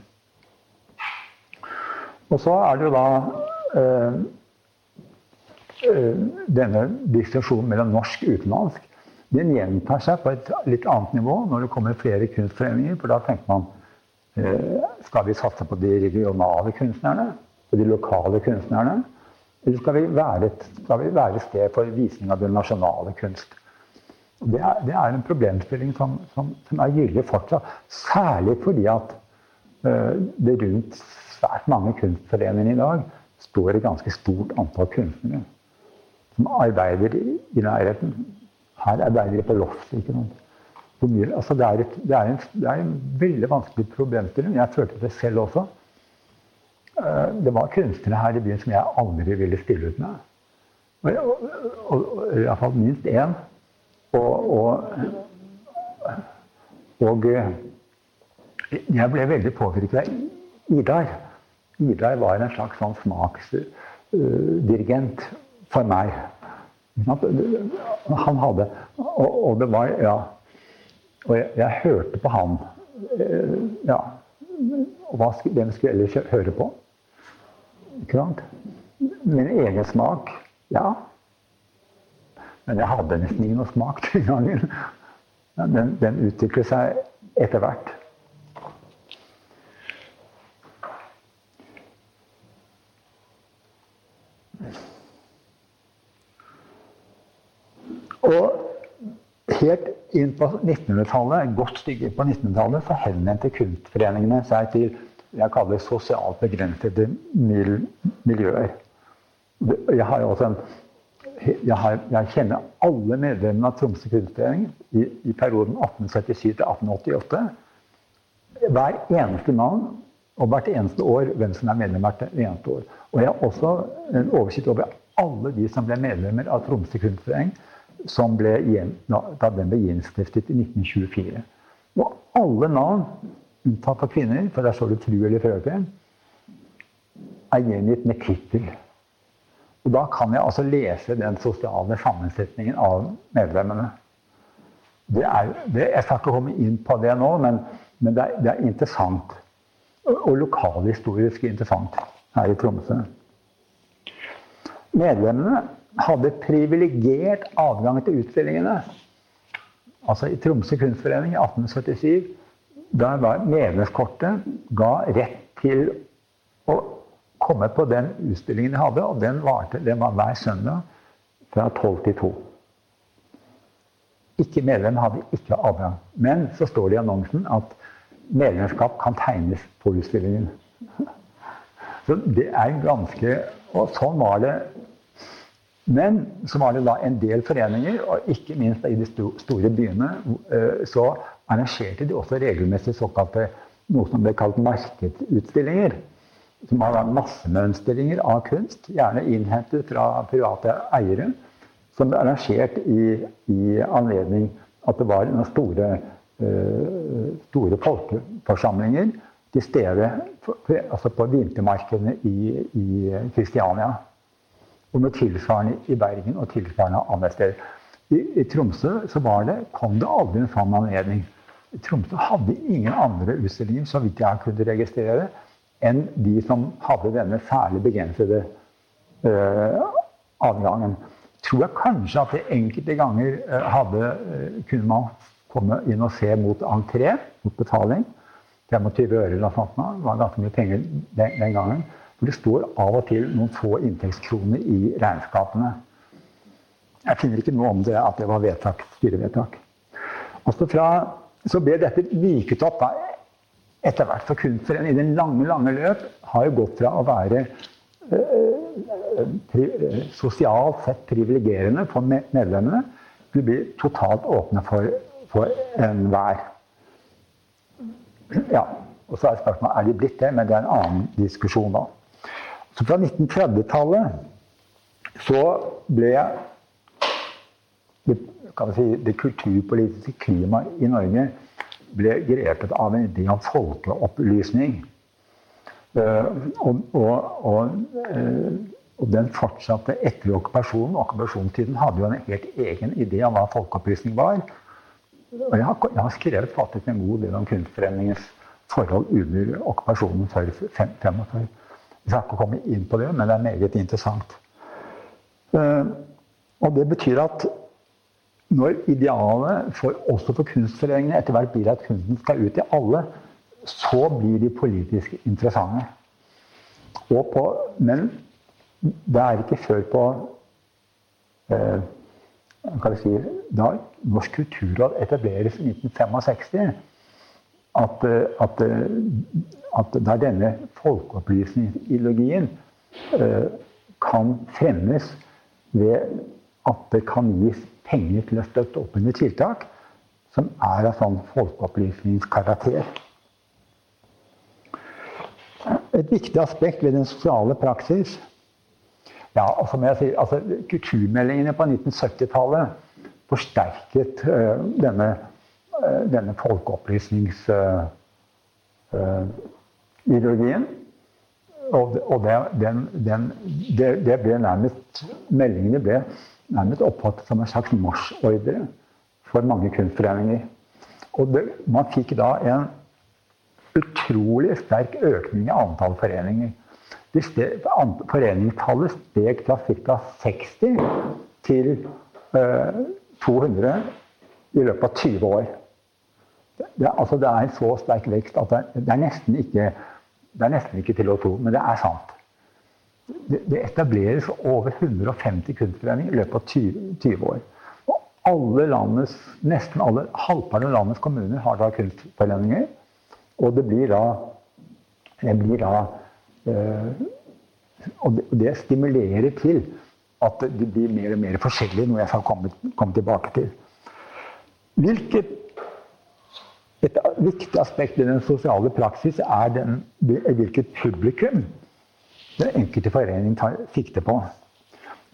Og så er det jo da uh, denne distinksjonen mellom norsk og utenlandsk den gjentar seg på et litt annet nivå når det kommer flere kunstforeninger. For da tenker man skal vi satse på de regionale kunstnerne? og de lokale kunstnerne? Eller skal vi være et, vi være et sted for visning av den nasjonale kunst? Det er, det er en problemstilling som, som, som er gyldig fortsatt. Særlig fordi at uh, det rundt svært mange kunstforeninger i dag står et ganske stort antall kunstnere som arbeider i, nærheten. Her arbeider de på loftet. ikke noe. Altså det, er et, det, er en, det, er en, veldig vanskelig problemstilling. Jeg følte det selv også. Uh, det var kunstnere her i byen som jeg aldri ville stille ut med. Og, og, og, og Iallfall minst én. Og, og, og, eh, jeg ble veldig påvirket av Idar. Idar var en slags sånn smaksdirigent for meg. Han hadde Og, det var Ja. Og jeg, jeg hørte på han. Uh, ja. Og hva, hvem skulle jeg ellers høre på? Ikke sant? Min egen smak. Ja. Men jeg hadde nesten noe smak den gangen. Den, den utvikler seg etter hvert. Og helt inn på 1900-tallet, et godt stykke på 1900-tallet, så henvendte kunstforeningene seg til jeg kaller sosialt begrensede miljøer. Jeg har jo også en jeg, har, jeg, kjenner alle medlemmene av Tromsø kunstforening i, i, perioden 1877 til 1888. Hver eneste navn og hvert eneste år hvem som er medlem hvert eneste år. Og jeg har også en oversikt over alle de som ble medlemmer av Tromsø kunstforening da den ble gjenstiftet i 1924. Og alle navn, unntatt av kvinner, for der står det tru eller frøken, er gjengitt med tittel. Og da kan jeg altså lese den sosiale sammensetningen av medlemmene. Det er, det, jeg skal ikke komme inn på det nå, men, men det, er, det, er, interessant. Og, lokalhistorisk interessant her i Tromsø. Medlemmene hadde privilegert adgang til utstillingene. Altså I Tromsø kunstforening i 1877 der var medlemskortet ga rett til å komme på den utstillingen de hadde, og den, varte, den var hver søndag fra 12 til 2. Ikke medlem hadde ikke adgang. Men så står det i annonsen at medlemskap kan tegnes på utstillingen. Så det er ganske Og sånn var det. Men så var det da en del foreninger, og ikke minst i de store byene, eh, så arrangerte de også regelmessig såkalte noe som ble kalt markedsutstillinger. Som var massemønstringer av kunst, gjerne innhentet fra private eiere. Som ble arrangert i, i anledning at det var noen store, uh, store folkeforsamlinger til stede altså på vintermarkedene i, i Kristiania. Og noe tilsvarende i Bergen og tilsvarende andre steder. I, I, Tromsø det, kom det aldri en sånn anledning. Tromsø hadde ingen andre utstillinger så vidt jeg kunne registrere, enn de som hadde denne særlig begrensede uh, adgangen. Tror jeg kanskje at det enkelte ganger uh, hadde, uh, kunne man komme inn og se mot entré, mot betaling. 25 øre eller sånt. Det var ganske mye penger den, den, gangen. For det står av og til noen få inntektskroner i regnskapene. Jeg finner ikke noe om det at det var vedtak, styrevedtak. Også fra, så ble dette viket opp da, etter hvert. For kunstneren i den lange, lange løp har jo gått fra å være øh, pri, sosialt sett privilegerende for medlemmene til å bli totalt åpne for, for enhver. Ja, og så er spørsmålet er de blitt det, men det er en annen diskusjon da. Så fra 1930-tallet så ble det, si, det kulturpolitiske klimaet i Norge ble grepet av en idé om folkeopplysning. Uh, og, og, og, uh, og, den fortsatte etter okkupasjonen. Okkupasjonstiden hadde jo en helt egen idé om hva folkeopplysning var. Og jeg har, jeg har skrevet faktisk en god del om Kunstforeningens forhold under okkupasjonen før 45. Jeg skal ikke komme inn på det, men det er meget interessant. Uh, og det betyr at når idealet for, også for kunstforeningene etter hvert blir at kunsten skal ut til alle, så blir de politisk interessante. På, men det er ikke før på eh, si, da Norsk kulturråd etableres i 1965, at, at, at da denne folkeopplysningsideologien eh, kan fremmes ved at det kan gis penger til å støtte opp under tiltak som er av sånn folkeopplysningskarakter. Et viktig aspekt ved den sosiale praksis ja, og som jeg sier, altså, Kulturmeldingene på 1970-tallet forsterket uh, denne, uh, denne folkeopplysningsideologien. Uh, og, og det, den, den, det, det, ble nærmest Meldingene ble nærmest oppfattet som en slags marsjordre for mange kunstforeninger. Og det, man fikk da en utrolig sterk økning i antall foreninger. Foreningstallet steg fra ca. 60 til eh, 200 i løpet av 20 år. Det, altså, det er en så sterk vekst at det, det, er ikke, det er nesten ikke til å tro, men det er sant. Det, etableres over 150 kunstforeninger i løpet av 20, 20 år. Og alle landets, nesten alle, halvparten av landets kommuner har da kunstforeninger. Og det blir da, det blir da øh, og det stimulerer til at de blir mer og mer forskjellige, noe jeg skal komme, komme tilbake til. Hvilket et viktig aspekt i den sosiale praksis er den, hvilket publikum den enkelte forening tar sikte på.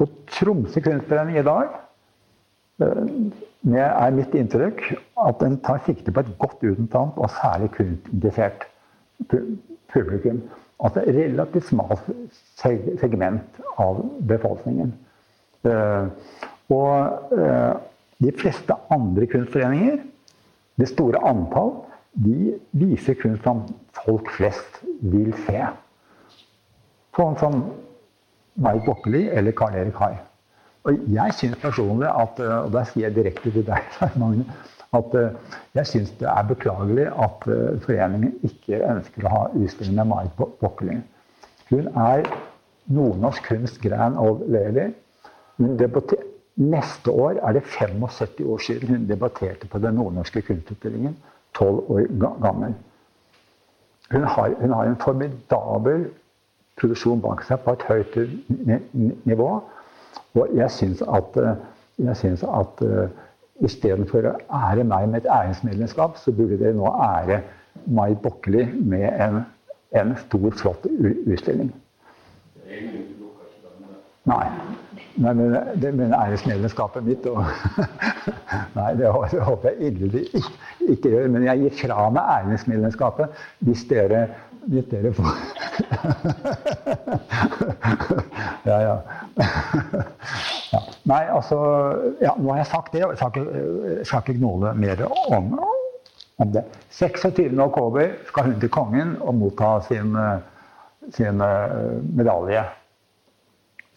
Og Tromsø kunstforening i dag det eh, er mitt inntrykk at den tar sikte på et godt utdannet og særlig kunstinteressert publikum. Altså et relativt smalt segment av befolkningen. Eh, og eh, de fleste andre kunstforeninger, det store antall, de viser kunst som folk flest vil se. Sånn som Marit Bokkeli eller Karl Erik Hai. Og jeg syns personlig at eh, Og der sier jeg direkte til deg, *laughs* Magne at eh, jeg syns det er beklagelig at eh, foreningen ikke ønsker å ha utstilling med Marit Bokkeli. Hun er nordnorsk kunst grand old lady. Neste år er det 75 år siden hun debatterte på den nordnorske kunstutstillingen. 12 år gammel. hun har, hun har en formidabel produksjon bak seg på et høyt nivå. Og jeg syns at, jeg synes at uh, istedenfor å ære meg med et æresmedlemskap, så burde dere nå ære Mai Bokkeli med en, en stor, flott utstilling. Nei. Nei, men, det, mener æresmedlemskapet mitt og *laughs* Nei, det håper jeg inderlig ikke, ikke, gjør. Men jeg gir fra meg æresmedlemskapet hvis dere, hvis dere får Ja, ja. ja. Nei, altså ja, Nå har jeg sagt det, og jeg skal ikke, skal ikke gnåle mer om, om det. 26.10 skal hun til kongen og motta sin, sin eh, medalje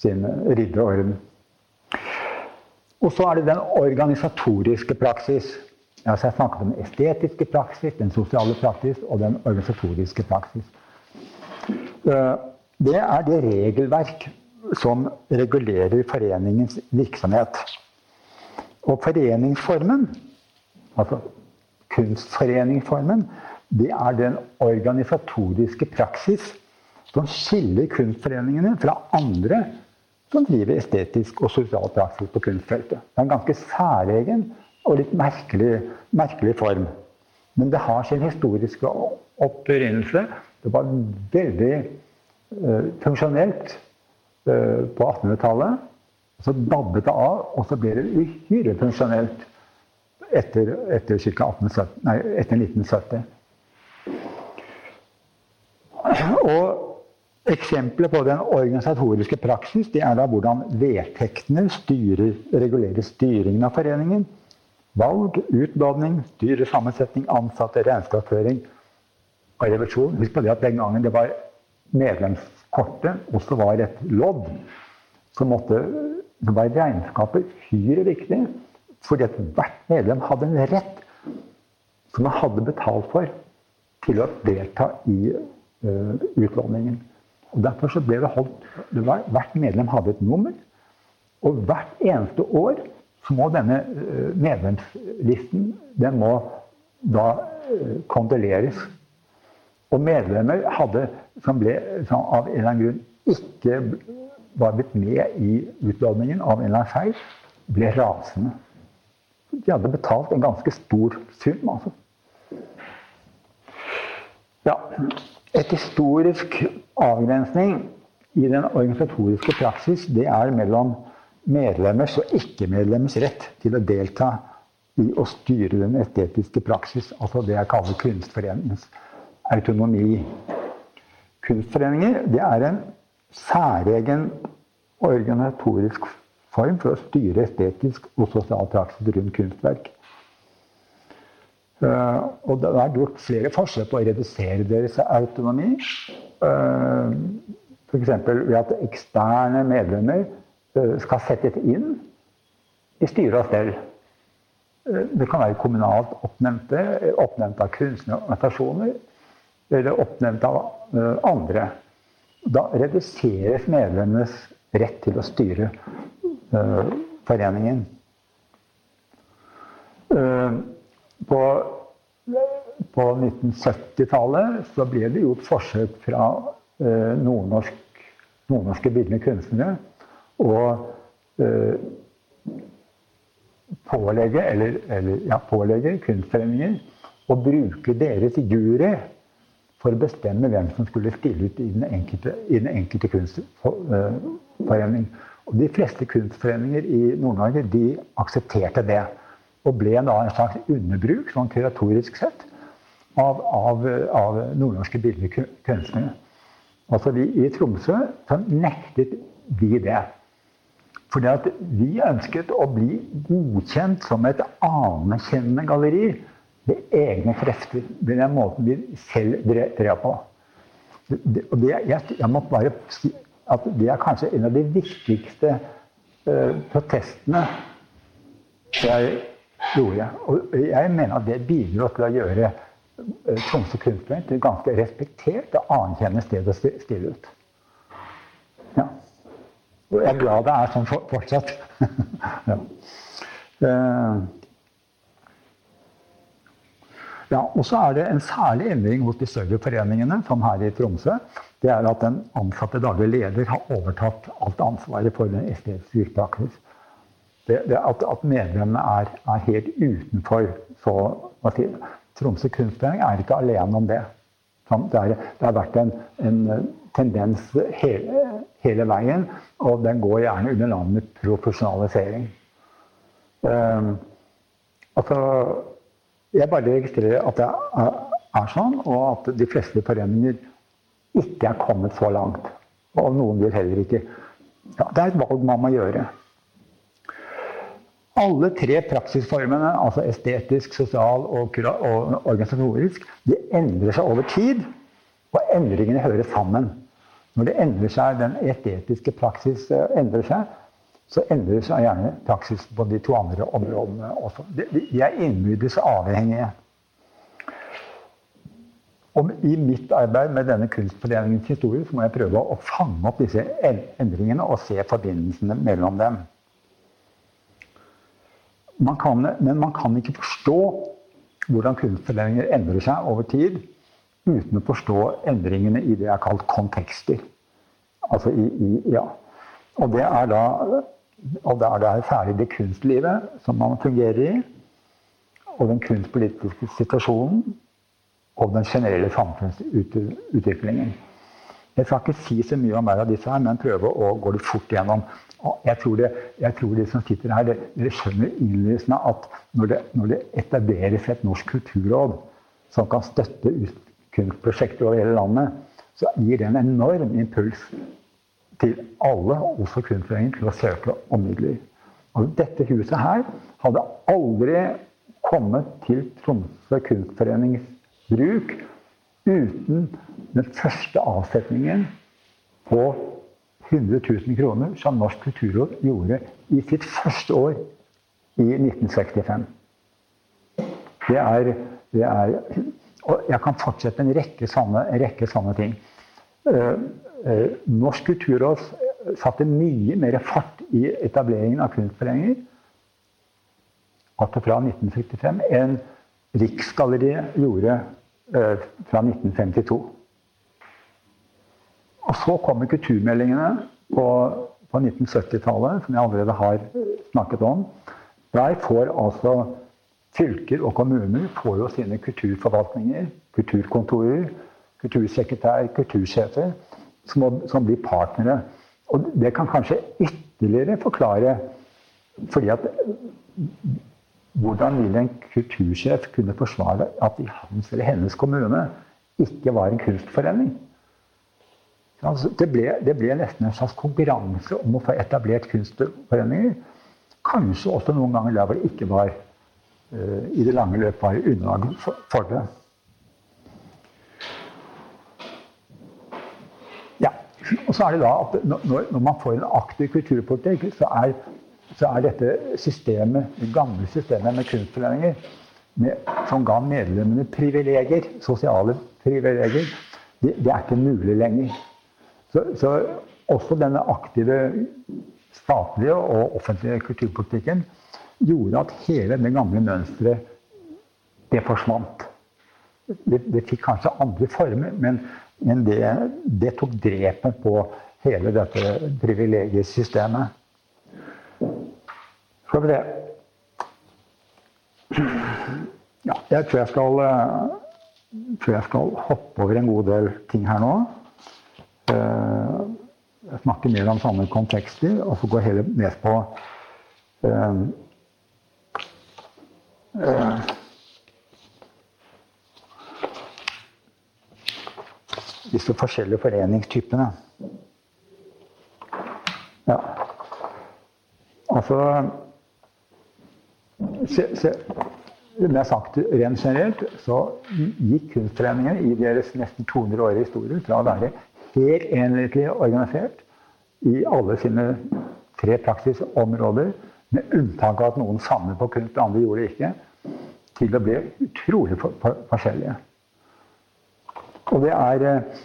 sin ridderorden. Og så er det den organisatoriske praksis. Jeg snakket om den estetiske praksis, den sosiale praksis og den organisatoriske praksis. Eh, det er det regelverk som regulerer foreningens virksomhet. Og foreningsformen, altså kunstforeningsformen, det er den organisatoriske praksis som skiller kunstforeningene fra andre som driver estetisk og sosial praksis på kunstfeltet. Det er en ganske særegen og litt merkelig, merkelig form. Men det har sin historiske opprinnelse. Det var veldig uh, funksjonelt uh, på 1800-tallet. Så dabbet det av, og så ble det uhyre funksjonelt etter, etter, 1870, nei, etter 1970. Og Eksempler på den organisatoriske praksis det er da hvordan vedtektene styrer, regulerer styringen av foreningen. Valg, utdanning, styresammensetning, ansatte, regnskapsføring og revisjon. Husk på det at den gangen det var medlemskortet også var et lodd, så måtte, det var regnskapet uhyre viktig. Fordi at hvert medlem hadde en rett som man hadde betalt for til å delta i uh, utlåningen. Og Derfor så ble det holdt Hvert medlem hadde et nummer. Og hvert eneste år så må denne eh, medlemslisten den må da eh, kondoleres. Og medlemmer hadde, som, ble, som av en eller annen grunn ikke var blitt med i utlåningen av en eller annen feil, ble rasende. De hadde betalt en ganske stor sum, altså. Ja. Et historisk avgrensning i den organisatoriske praksis det er mellom medlemmers og ikke-medlemmers rett til å delta i å styre den estetiske praksis, altså det jeg kaller kunstforeningens autonomi. Kunstforeninger det er en særegen organisatorisk form for å styre estetisk og sosial praksis rundt kunstverk. Uh, og det er gjort flere forsøk på å redusere deres autonomi. Uh, F.eks. ved at eksterne medlemmer skal settes inn i styre og stell. Det kan være kommunalt oppnevnte, oppnevnt av kunstnerorganisasjoner eller oppnevnt av andre. Da reduseres medlemmenes rett til å styre foreningen. På, på 1970-tallet så ble det gjort forsøk fra eh, nordnorsk, nordnorske bildende kunstnere å eh, pålegge, eller, eller, ja, pålegge kunstforeninger å bruke deres jury for å bestemme hvem som skulle stille ut i den enkelte, i den enkelte kunstforening. Og de fleste kunstforeninger i Nord-Norge de aksepterte det. Og ble da en slags underbruk, sånn kuratorisk sett, av, av, av nordnorske billedkunstnere. Altså vi, I Tromsø så nektet vi det. Fordi at vi ønsket å bli godkjent som et anerkjennende galleri ved egne krefter. Ved den måten vi selv drev på. Og det, jeg, jeg må bare si at det er kanskje en av de viktigste uh, protestene jeg gjorde. Og jeg mener at det bidro til å gjøre eh, Tromsø kunstnerforening til et ganske respektert og anerkjennende sted å stille ut. Ja. Og jeg er glad det er sånn fortsatt. *laughs* ja. Uh, Ja, og så er det en særlig endring hos de større foreningene, som her i Tromsø. Det er at den ansatte daglig leder har overtatt alt ansvaret for den estetiske yrkespraksis. Det, det at, at, medlemmene er, er, helt utenfor så hva si, Tromsø kunstforening er ikke alene om det. Det, er, det har vært en, en tendens hele, hele, veien, og den går gjerne under navnet profesjonalisering. Um, altså jeg bare registrerer at det er sånn, og at de fleste foreninger ikke er kommet så langt. Og noen vil heller ikke. Ja, det er et valg man må gjøre. Alle tre praksisformene, altså estetisk, sosial og, og organisatorisk, de endrer seg over tid. Og endringene hører sammen. Når det endrer seg, den estetiske praksis eh, endrer seg, så endrer seg gjerne praksis på de to andre områdene også. De er innbyrdes avhengige. Og I mitt arbeid med denne kunstforeningens historie så må jeg prøve å fange opp disse endringene og se forbindelsene mellom dem. Man kan, men man kan ikke forstå hvordan kunstforeninger endrer seg over tid uten å forstå endringene i det jeg har kalt kontekster. Altså i, i, ja. Og det er da og da er det særlig det kunstlivet som man fungerer i, og den kunstpolitiske situasjonen og den generelle samfunnsutviklingen. Jeg skal ikke si så mye om hver av disse, her, men prøve å gå litt fort gjennom. Jeg tror, det, jeg tror de som sitter her, dere skjønner innlysende at når det, når det, etableres et norsk kulturråd som kan støtte kunstprosjekter over hele landet, så gir det en enorm impuls til alle, også kunstforeningen, til å søke om midler. Og dette huset her hadde aldri kommet til Tromsø kunstforenings bruk uten den første avsetningen på 100 000 kroner som Norsk kulturråd gjorde i sitt første år i 1965. Det er, det er Og jeg kan fortsette en rekke sånne, en rekke sånne ting. Uh, Eh, Norsk kulturråd satte mye mer fart i etableringen av kunstforeninger fra 1965 enn Riksgalleriet gjorde eh, fra 1952. Og så kommer kulturmeldingene på, på 1970-tallet, som jeg allerede har snakket om. Der får altså fylker og kommuner får jo sine kulturforvaltninger, kulturkontorer, kultursekretær, kultursjefer som, som blir partnere. Og det kan kanskje ytterligere forklare fordi at hvordan vil en kultursjef kunne forsvare at i hans eller hennes kommune ikke var en kunstforening? Altså, det, ble, det, ble, nesten en slags konkurranse om å få etablert kunstforeninger. Kanskje også noen ganger der hvor det ikke var uh, i det lange løp var underlag for, for det. Og så er det da at når, når man får en aktiv kulturpolitikk, så er, så er, dette systemet, det gamle systemet med kunstforeninger som ga medlemmene privilegier, sosiale privilegier, det, det, er ikke mulig lenger. Så, så også denne aktive statlige og offentlige kulturpolitikken gjorde at hele det gamle mønsteret det forsvant. Det, det fikk kanskje andre former, men men det, det tok drepet på hele dette privilegiesystemet. Skal vi se ja, Jeg tror jeg skal tror jeg skal hoppe over en god del ting her nå. Eh, jeg snakker mer om sånne kontekster, og så går jeg heller ned på uh, disse forskjellige foreningstypene. Ja. Altså se, se, jeg har sagt rent generelt, så gikk kunsttreningene i deres nesten 200 år historie fra å være helt enhetlig organisert i alle sine tre praksisområder, med unntak av at noen samlet på kunst, andre gjorde det ikke, til å bli utrolig for, for, forskjellige. Og det er eh,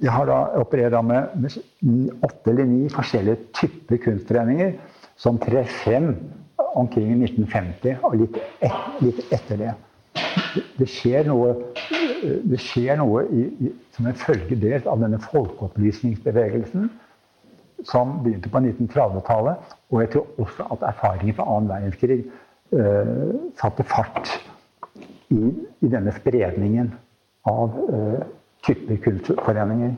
Jeg har da operert med åtte eller ni forskjellige typer kunstforeninger som trer frem omkring 1950 og litt, et, litt etter det. det skjer noe, det skjer noe i, i, som en følge av denne folkeopplysningsbevegelsen som begynte på 1930-tallet. Og jeg tror også at erfaringen fra annen verdenskrig eh, satte fart i, i, denne spredningen av eh, typer kunstforeninger.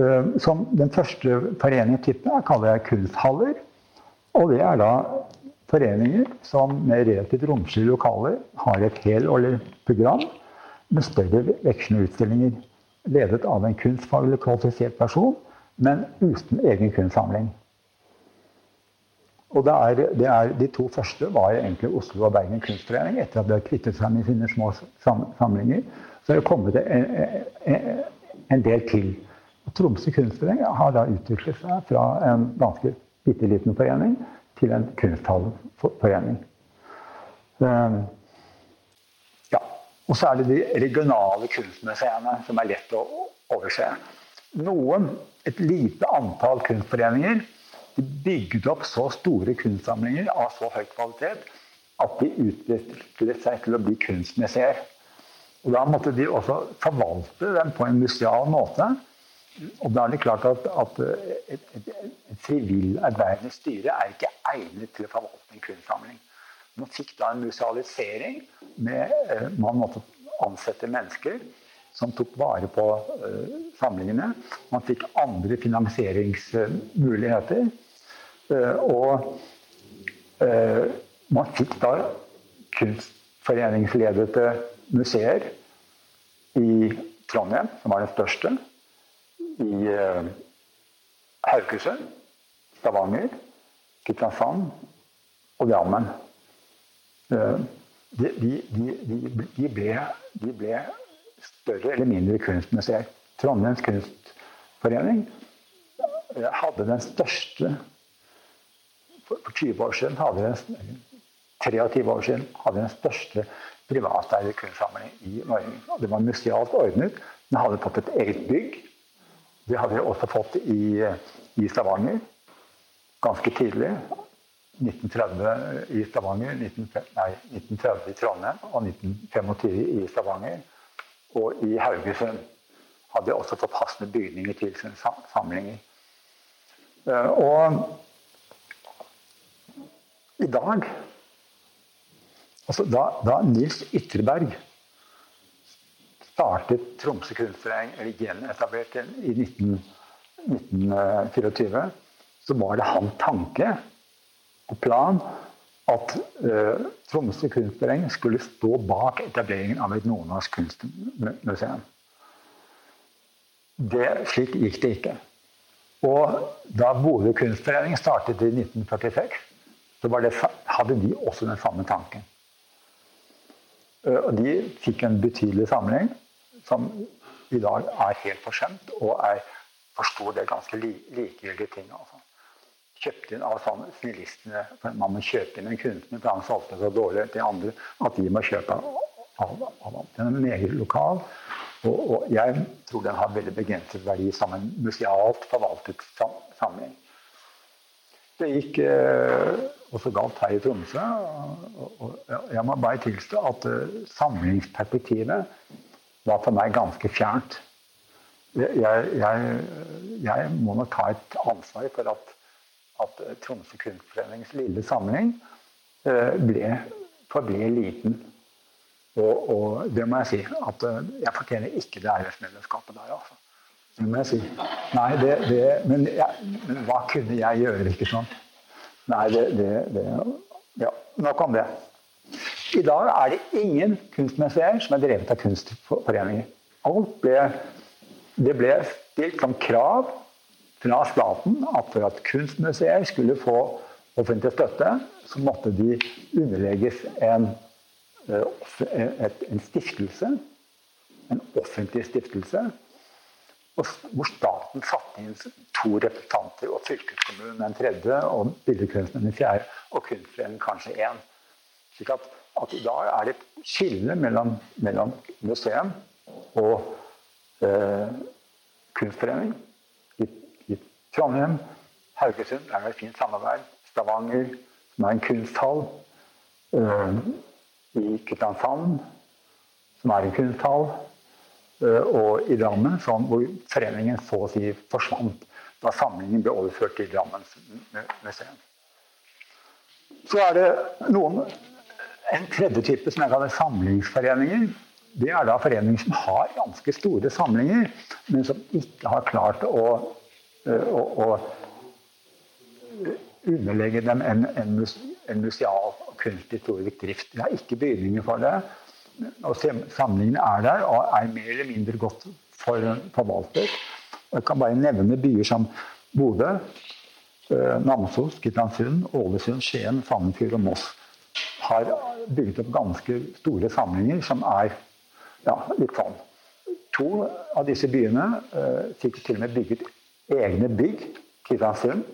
Eh, som den første foreningen kaller jeg kunsthaller. Og det er da foreninger som med relativt romslige lokaler har et helårlig program med større vekslende utstillinger. Ledet av en kunstfaglig kvalifisert person, men uten egen kunstsamling. Og det er, det er, De to første var egentlig Oslo og Bergen kunstforening. Etter at de har kvittet seg med sine små samlinger, så er det kommet en, en, en del til. Tromsø kunstforening har da utviklet seg fra en ganske bitte liten forening til en kunsthalleforening. Ehm, ja. Og så er det de regionale kunstmuseene som er lett å overse. Noen, et lite antall kunstforeninger, de bygde opp så store kunstsamlinger av så høy kvalitet at de utviklet seg til å bli kunstmuseer. Og Da måtte de også forvalte dem på en museal måte. Og da er det klart at, at et, et, et arbeidende styre er ikke egnet til å forvalte en kunstsamling. Man fikk da en musealisering. Med, eh, man måtte ansette mennesker som tok vare på uh, samlingene. Man fikk andre finansieringsmuligheter. Og man fikk da kunstforeningsledete museer i Trondheim, som var det største i eh, Haugesund, Stavanger, Kristiansand og Drammen. Eh, de, de, de, de, ble, større eller mindre kunstmuseer. Trondheims kunstforening eh, hadde den største For 20 år siden hadde den 23 år siden hadde den største privateide kunstsamling i Norge. Det var musealt ordnet. Den hadde fått et eget bygg. Det hadde vi også fått i, i Stavanger ganske tidlig. 1930 i Stavanger, 19, nei, 1930 i Trondheim og 1925 i Stavanger. Og i Haugesund hadde jeg også passende bygninger til sine samlinger. Eh, og i dag altså da, da Nils Ytterberg startet Tromsø kunstforening, eller gjenetablerte den i 19, 1924, så var det hans tanke og plan at uh, Tromsø kunstforening skulle stå bak etableringen av et nordnorsk kunstmuseum. Det, slik gikk det ikke. Og da Bodø kunstforening startet i 1946, så det, hadde de også den samme tanken. Uh, og de fikk en betydelig samling som i dag er helt forsømt og er for stor del ganske li likegyldige ting. Altså. Kjøpt inn av sånne snillistene. Man må kjøpe inn en kunstner, for han solgte så dårlig til andre at de må kjøpe av, av ham. Den er meget lokal. Og, og, jeg tror den har veldig begrenset verdi som en musealt forvaltet sam samling. Det gikk eh, også galt her i Tromsø. Og, og, jeg må bare tilstå at eh, samlingsperspektivet var for meg ganske fjernt. Jeg, jeg, jeg må nok ta et ansvar for at, at Tromsø Kunstforenings lille samling eh, ble, forble liten. Og, og, det må jeg si. At eh, jeg fortjener ikke det æresmedlemskapet der, altså. Det må jeg si. Nei, det, det men, jeg, men, hva kunne jeg gjøre, ikke sant? Nei, det, det, det Ja, nok om det. I dag er det ingen kunstmuseer som er drevet av kunstforeninger. Alt ble, det ble stilt som krav fra staten at for at kunstmuseer skulle få offentlig støtte, så måtte de underlegges en, eh, en stiftelse. En offentlig stiftelse. Hvor staten satte inn to representanter, og fylkeskommunen en tredje, og billedkunstneren en fjerde, og kunstforeningen kanskje én. Slik at, at, i dag er det et skille mellom, mellom museum og eh, kunstforening. I, I, Trondheim, Haugesund er et fint samarbeid. Stavanger, som er en kunsthall. Eh, i Kristiansand, som er en kunsthall, og i Drammen, som, hvor foreningen så å si forsvant da samlingen ble overført til Drammens museum. Så er det noen, en tredje type som jeg kaller samlingsforeninger. Det er da foreninger som har ganske store samlinger, men som ikke har klart å, å, å underlegge dem en, en, en museal og kunsthistorisk drift. Det er ikke bygninger for det. Og samlingene er der og er mer eller mindre godt forvaltet. Jeg kan bare nevne byer som Bodø, eh, Namsos, Kristiansund, Ålesund, Skien, Sandefjord og Moss. Har bygget opp ganske store samlinger som er ja, litt sånn. To av disse byene eh, fikk til og med bygget egne bygg. Kristiansund.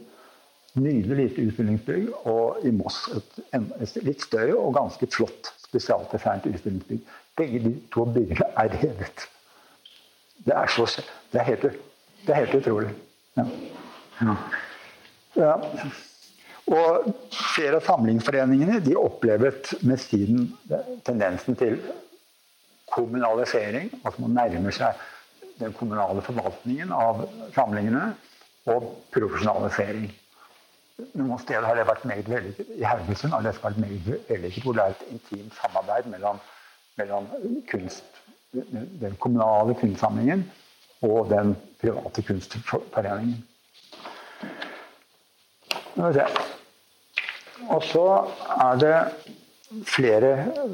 Nydelig lite utstillingsbygg. Og i Moss et, et litt større og ganske flott spesialdesignet utstillingsbygg. Begge de to byggene er revet. Det er, så, det er, helt, det er helt, utrolig. Ja. Ja. Ja. Og flere av samlingsforeningene de opplevet med siden tendensen til kommunalisering. Altså man nærmer seg den kommunale forvaltningen av samlingene. Og profesjonalisering. Noen steder har det vært meget vellykket. I Haugesund har det vært meget vellykket, hvor det er et intimt samarbeid mellom, mellom kunst, den kommunale kunstsamlingen og den private kunstforeningen. Og så er det flere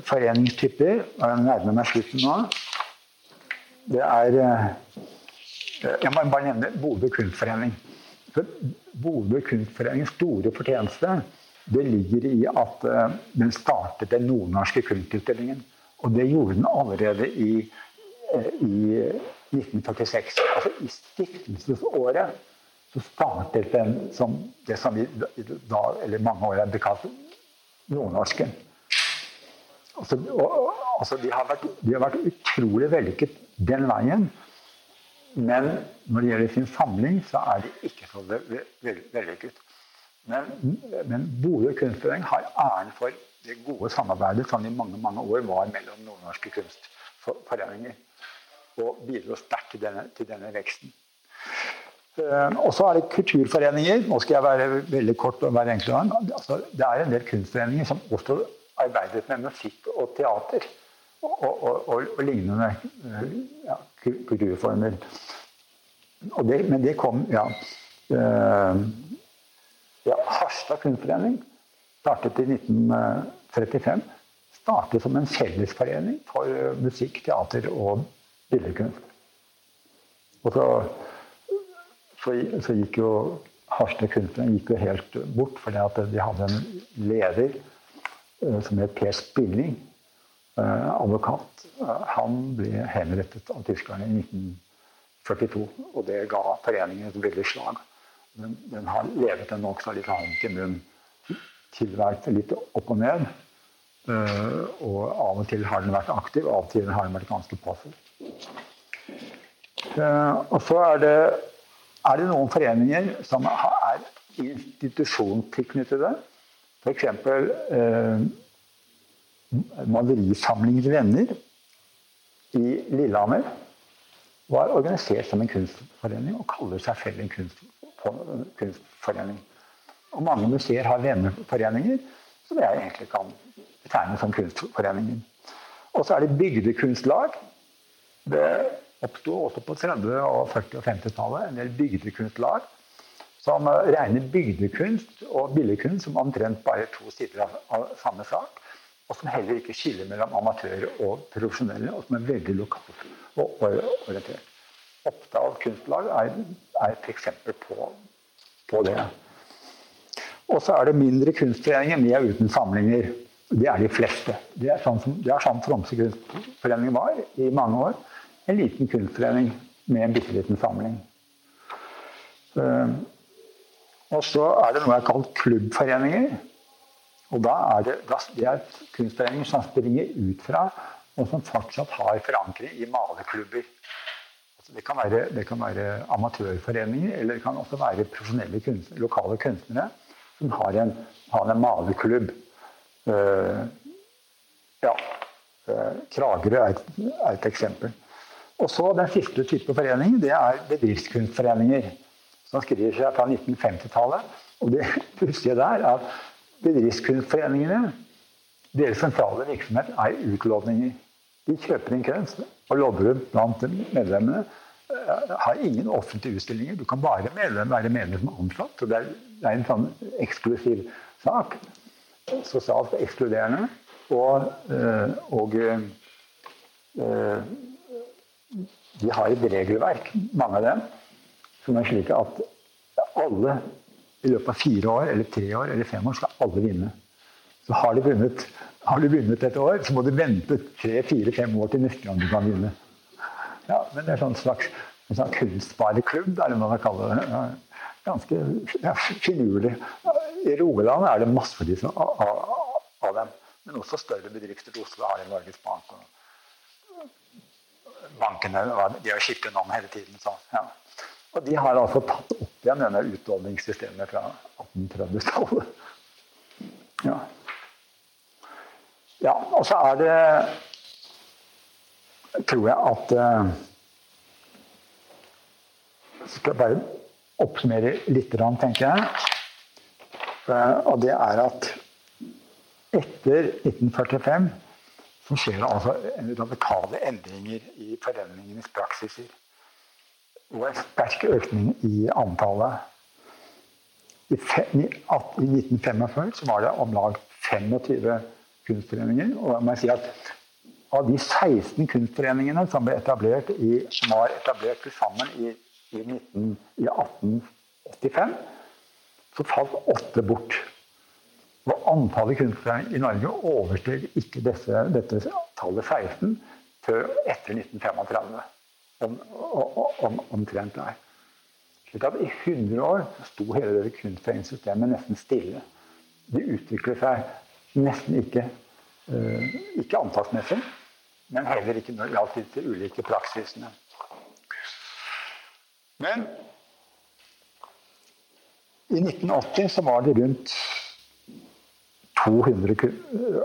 foreningstyper. Jeg nærmer meg slutten nå. Det er eh, Jeg må bare nevne Bodø kunstforening. Bodø kunstforenings store fortjeneste det ligger i at uh, den startet den nordnorske kunstutstillingen. Og det gjorde den allerede i, uh, i 1946. Altså i stiftelsesåret så startet den som det som vi da, eller mange år er kalt nordnorsken. Altså, og, altså de, har vært, de, har vært, utrolig vellykket den veien. Men når det gjelder sin samling, så er de ikke så vellykket. Men, men Bodø kunstforening har æren for det gode samarbeidet som i mange mange år var mellom nordnorske kunstforeninger. Og bidro sterkt til til denne veksten. Uh, og så er det kulturforeninger. Nå skal jeg være veldig kort og være enklere. Altså, det er en del kunstforeninger som også arbeidet med musikk og teater. Og, og, og, og lignende uh, ja, kulturformer. Det, men det kom ja, uh, ja, Harstad kunstforening startet i 1935. Startet som en fellesforening for musikk, teater og billedkunst. Og så, så, så gikk jo Harstad kunstforening gikk jo helt bort fordi de hadde en leder uh, som het Per Spilling, uh, advokat. Uh, han ble henrettet av tyskerne i 1942, Og det ga foreningen et veldig slag. Den, den har levet en nokså litt hånd til munn tilværelse litt opp og ned. Og av og til har den vært aktiv, og av og til har den vært ganske passiv. Og så er det, er det, noen foreninger som er institusjonstilknyttede. F.eks. Eh, Malerisamlingens venner i Lillehammer var organisert som en kunstforening og kaller seg selv en kunst, kunstforening. Og mange museer har venneforeninger som jeg egentlig kan betegne som kunstforeninger. Og så er det bygdekunstlag. Det oppsto også på 30-, og 40- og 50-tallet en del bygdekunstlag som regner bygdekunst og billedkunst som omtrent bare to sider av, samme sak. Og som heller ikke skiller mellom amatører og profesjonelle, og som er veldig lokalt og orientert. Oppdal kunstlag er, er et eksempel på, på det. Og så er det mindre kunstforeninger med uten samlinger. Det er de fleste. Det er sånn, som, det er sånn Tromsø kunstforening var i mange år. En liten kunstforening med en bitte liten samling. Uh, og så er det noe jeg har kalt klubbforeninger. Og da er det, det er kunstforeninger som springer ut fra og som fortsatt har forankring i malerklubber. Altså det, kan være, det, kan være, amatørforeninger, eller det kan også være profesjonelle kunstnere, lokale kunstnere som har en, har en maleklubb. Uh, ja, Kragerø er, er et eksempel. Og så Den siste type forening det er bedriftskunstforeninger. Som skriver seg fra 1950-tallet. Og det *laughs* pussige der er at bedriftskunstforeningene deres sentrale virksomhet er utlåninger. De kjøper inn kunst og lodder ut blant medlemmene. Eh, har ingen offentlige utstillinger. Du kan bare medlem, være medlem som ansatt. Det det er en sånn eksklusiv sak. Sosialt ekskluderende. Og, eh, og eh, de har et regelverk, mange av dem, som er slik at alle i løpet av fire år, eller tre år eller fem år skal alle vinne. Så har de vunnet, har de vunnet et år, så må du vente tre, fire, fem år til neste gang du kan vinne. Ja, men det er sånn slags en sånn kunstspareklubb, er det man kan kalle det. Ganske ja, finurlig. I Rogaland er det massevis av, av, av, dem. Men også større bedrifter. Oslo har en Norges Bank. og bankene de har skiftet navn hele tiden. Så, ja. Og de har altså tatt opp igjen denne utlåningssystemet fra 1830-tallet. Ja. ja. Og så er det Tror jeg at Jeg Skal bare oppsummere litt, tenker jeg. Uh, og det er at etter 1945 så skjer altså radikale endringer i foreningenes praksiser. Og en sterk økning i antallet. I, 1945 så var det om lag 25 kunstforeninger. Og jeg må si at av de 16 kunstforeningene som ble etablert i, som var etablert til sammen i, i, 19, i 1885, så falt åtte bort. Og antallet kunstnere i Norge oversteg ikke disse, dette tallet 16 før etter 1935. Om, om, omtrent der. Slik at I 100 år sto hele det kunstnersystemet nesten stille. Det utviklet seg nesten ikke, uh, ikke antallsmessig, men heller ikke når det gjaldt de ulike praksisene. Men i 1980 så var det rundt 200,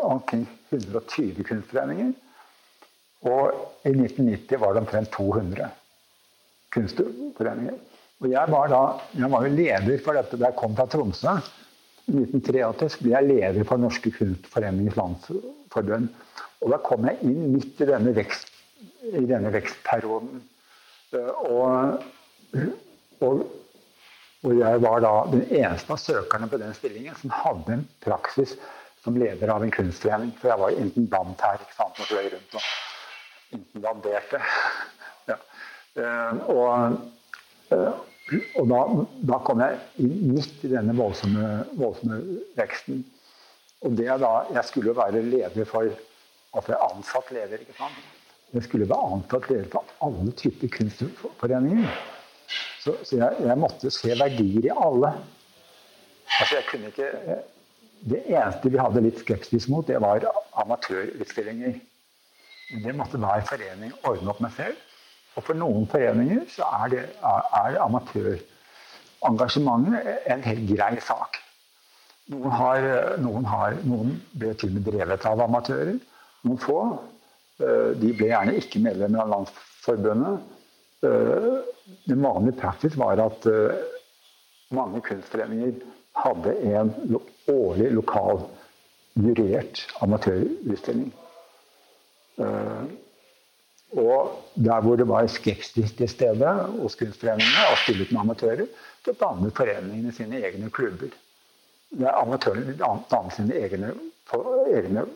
omkring 120 kunstforeninger. Og i 1990 var det omtrent 200 kunstforeninger. Og jeg var, da, jeg var jo leder for dette da jeg kom fra Tromsø. I 1983 ble jeg leder for Norske Kunstforeningers Landsforbund. Og da kom jeg inn midt i denne, vekst, i denne vekstperioden. Og, og hvor jeg var da den eneste av søkerne på den stillingen som hadde en praksis som leder av en kunstforening. For jeg var jo intendant her ikke sant, og fløy rundt og intendanterte. Ja. Eh, og, eh, og da, da, kom jeg inn midt i denne voldsomme, voldsomme veksten. Og det da, Jeg skulle jo være leder for Altså ansatt leder, ikke sant. Jeg skulle være ansatt leder for alle typer kunstforeninger. Så, så jeg, jeg, måtte se verdier i alle. Altså jeg kunne ikke Det eneste vi hadde litt skepsis mot, det var amatørutstillinger. Det måtte hver forening ordne opp med selv. Og for noen foreninger så er, er amatørengasjementet en helt grei sak. Noen, har, noen, har, noen ble til og med drevet av amatører. Noen få. Eh, de ble gjerne ikke medlemmer av Landsforbundet. Eh, den vanlige praksis var at eh, mange kunstforeninger hadde en årlig lokal jurert amatørutstilling. Eh, og der hvor det var skepsis til stede hos kunstforeningene og stillet med amatører, så dannet foreningene sine egne klubber. Der amatørene dannet sine egne, egne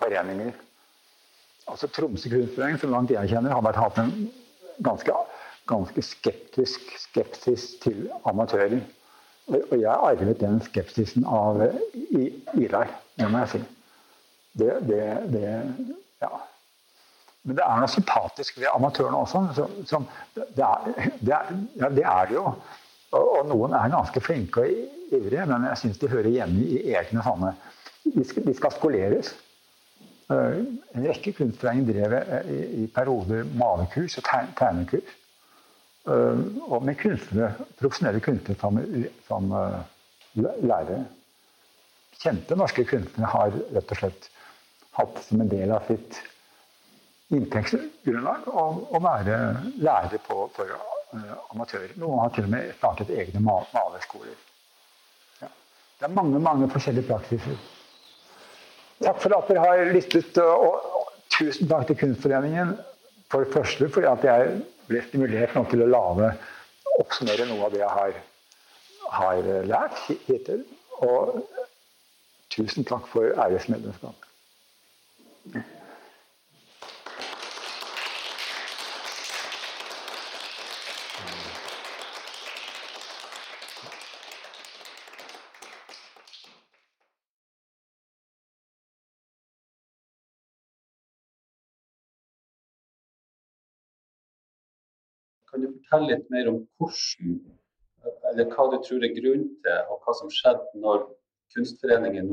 foreninger. Altså Tromsø kunstforening, så langt jeg kjenner, har vært hatt en ganske ganske skeptisk skepsis til amatører. Og jeg arvet den skepsisen av Ilar, det må jeg si. Det, det, det, ja. Men det er noe sympatisk ved amatørene også. Som, som det, er, det, er, ja, det er det jo. Og, og, noen er ganske flinke og ivrige, men jeg syns de hører hjemme i egne sånne De skal, de skal skoleres. Uh, en rekke kunstnere drev i, i perioder malekurs og tegnekurs. Eh, og med kunstnere, profesjonelle kunstnere som, som lærere. Kjente norske kunstnere har rett og slett hatt som en del av sitt inntektsgrunnlag å, være lærer på, for amatører. Noen har til og med startet egne mal malerskoler. Ja. Det er mange, mange forskjellige praksiser. Takk for at dere har lyttet, og, tusen takk til Kunstforeningen for det første fordi at jeg ble stimulert nå til å lage oppsummere noe av det jeg har, har lært hittil. Og tusen takk for æresmedlemskap. Kan fortelle litt mer om hvordan, eller hva du tror er grunnen til, og hva som skjedde når Kunstforeningen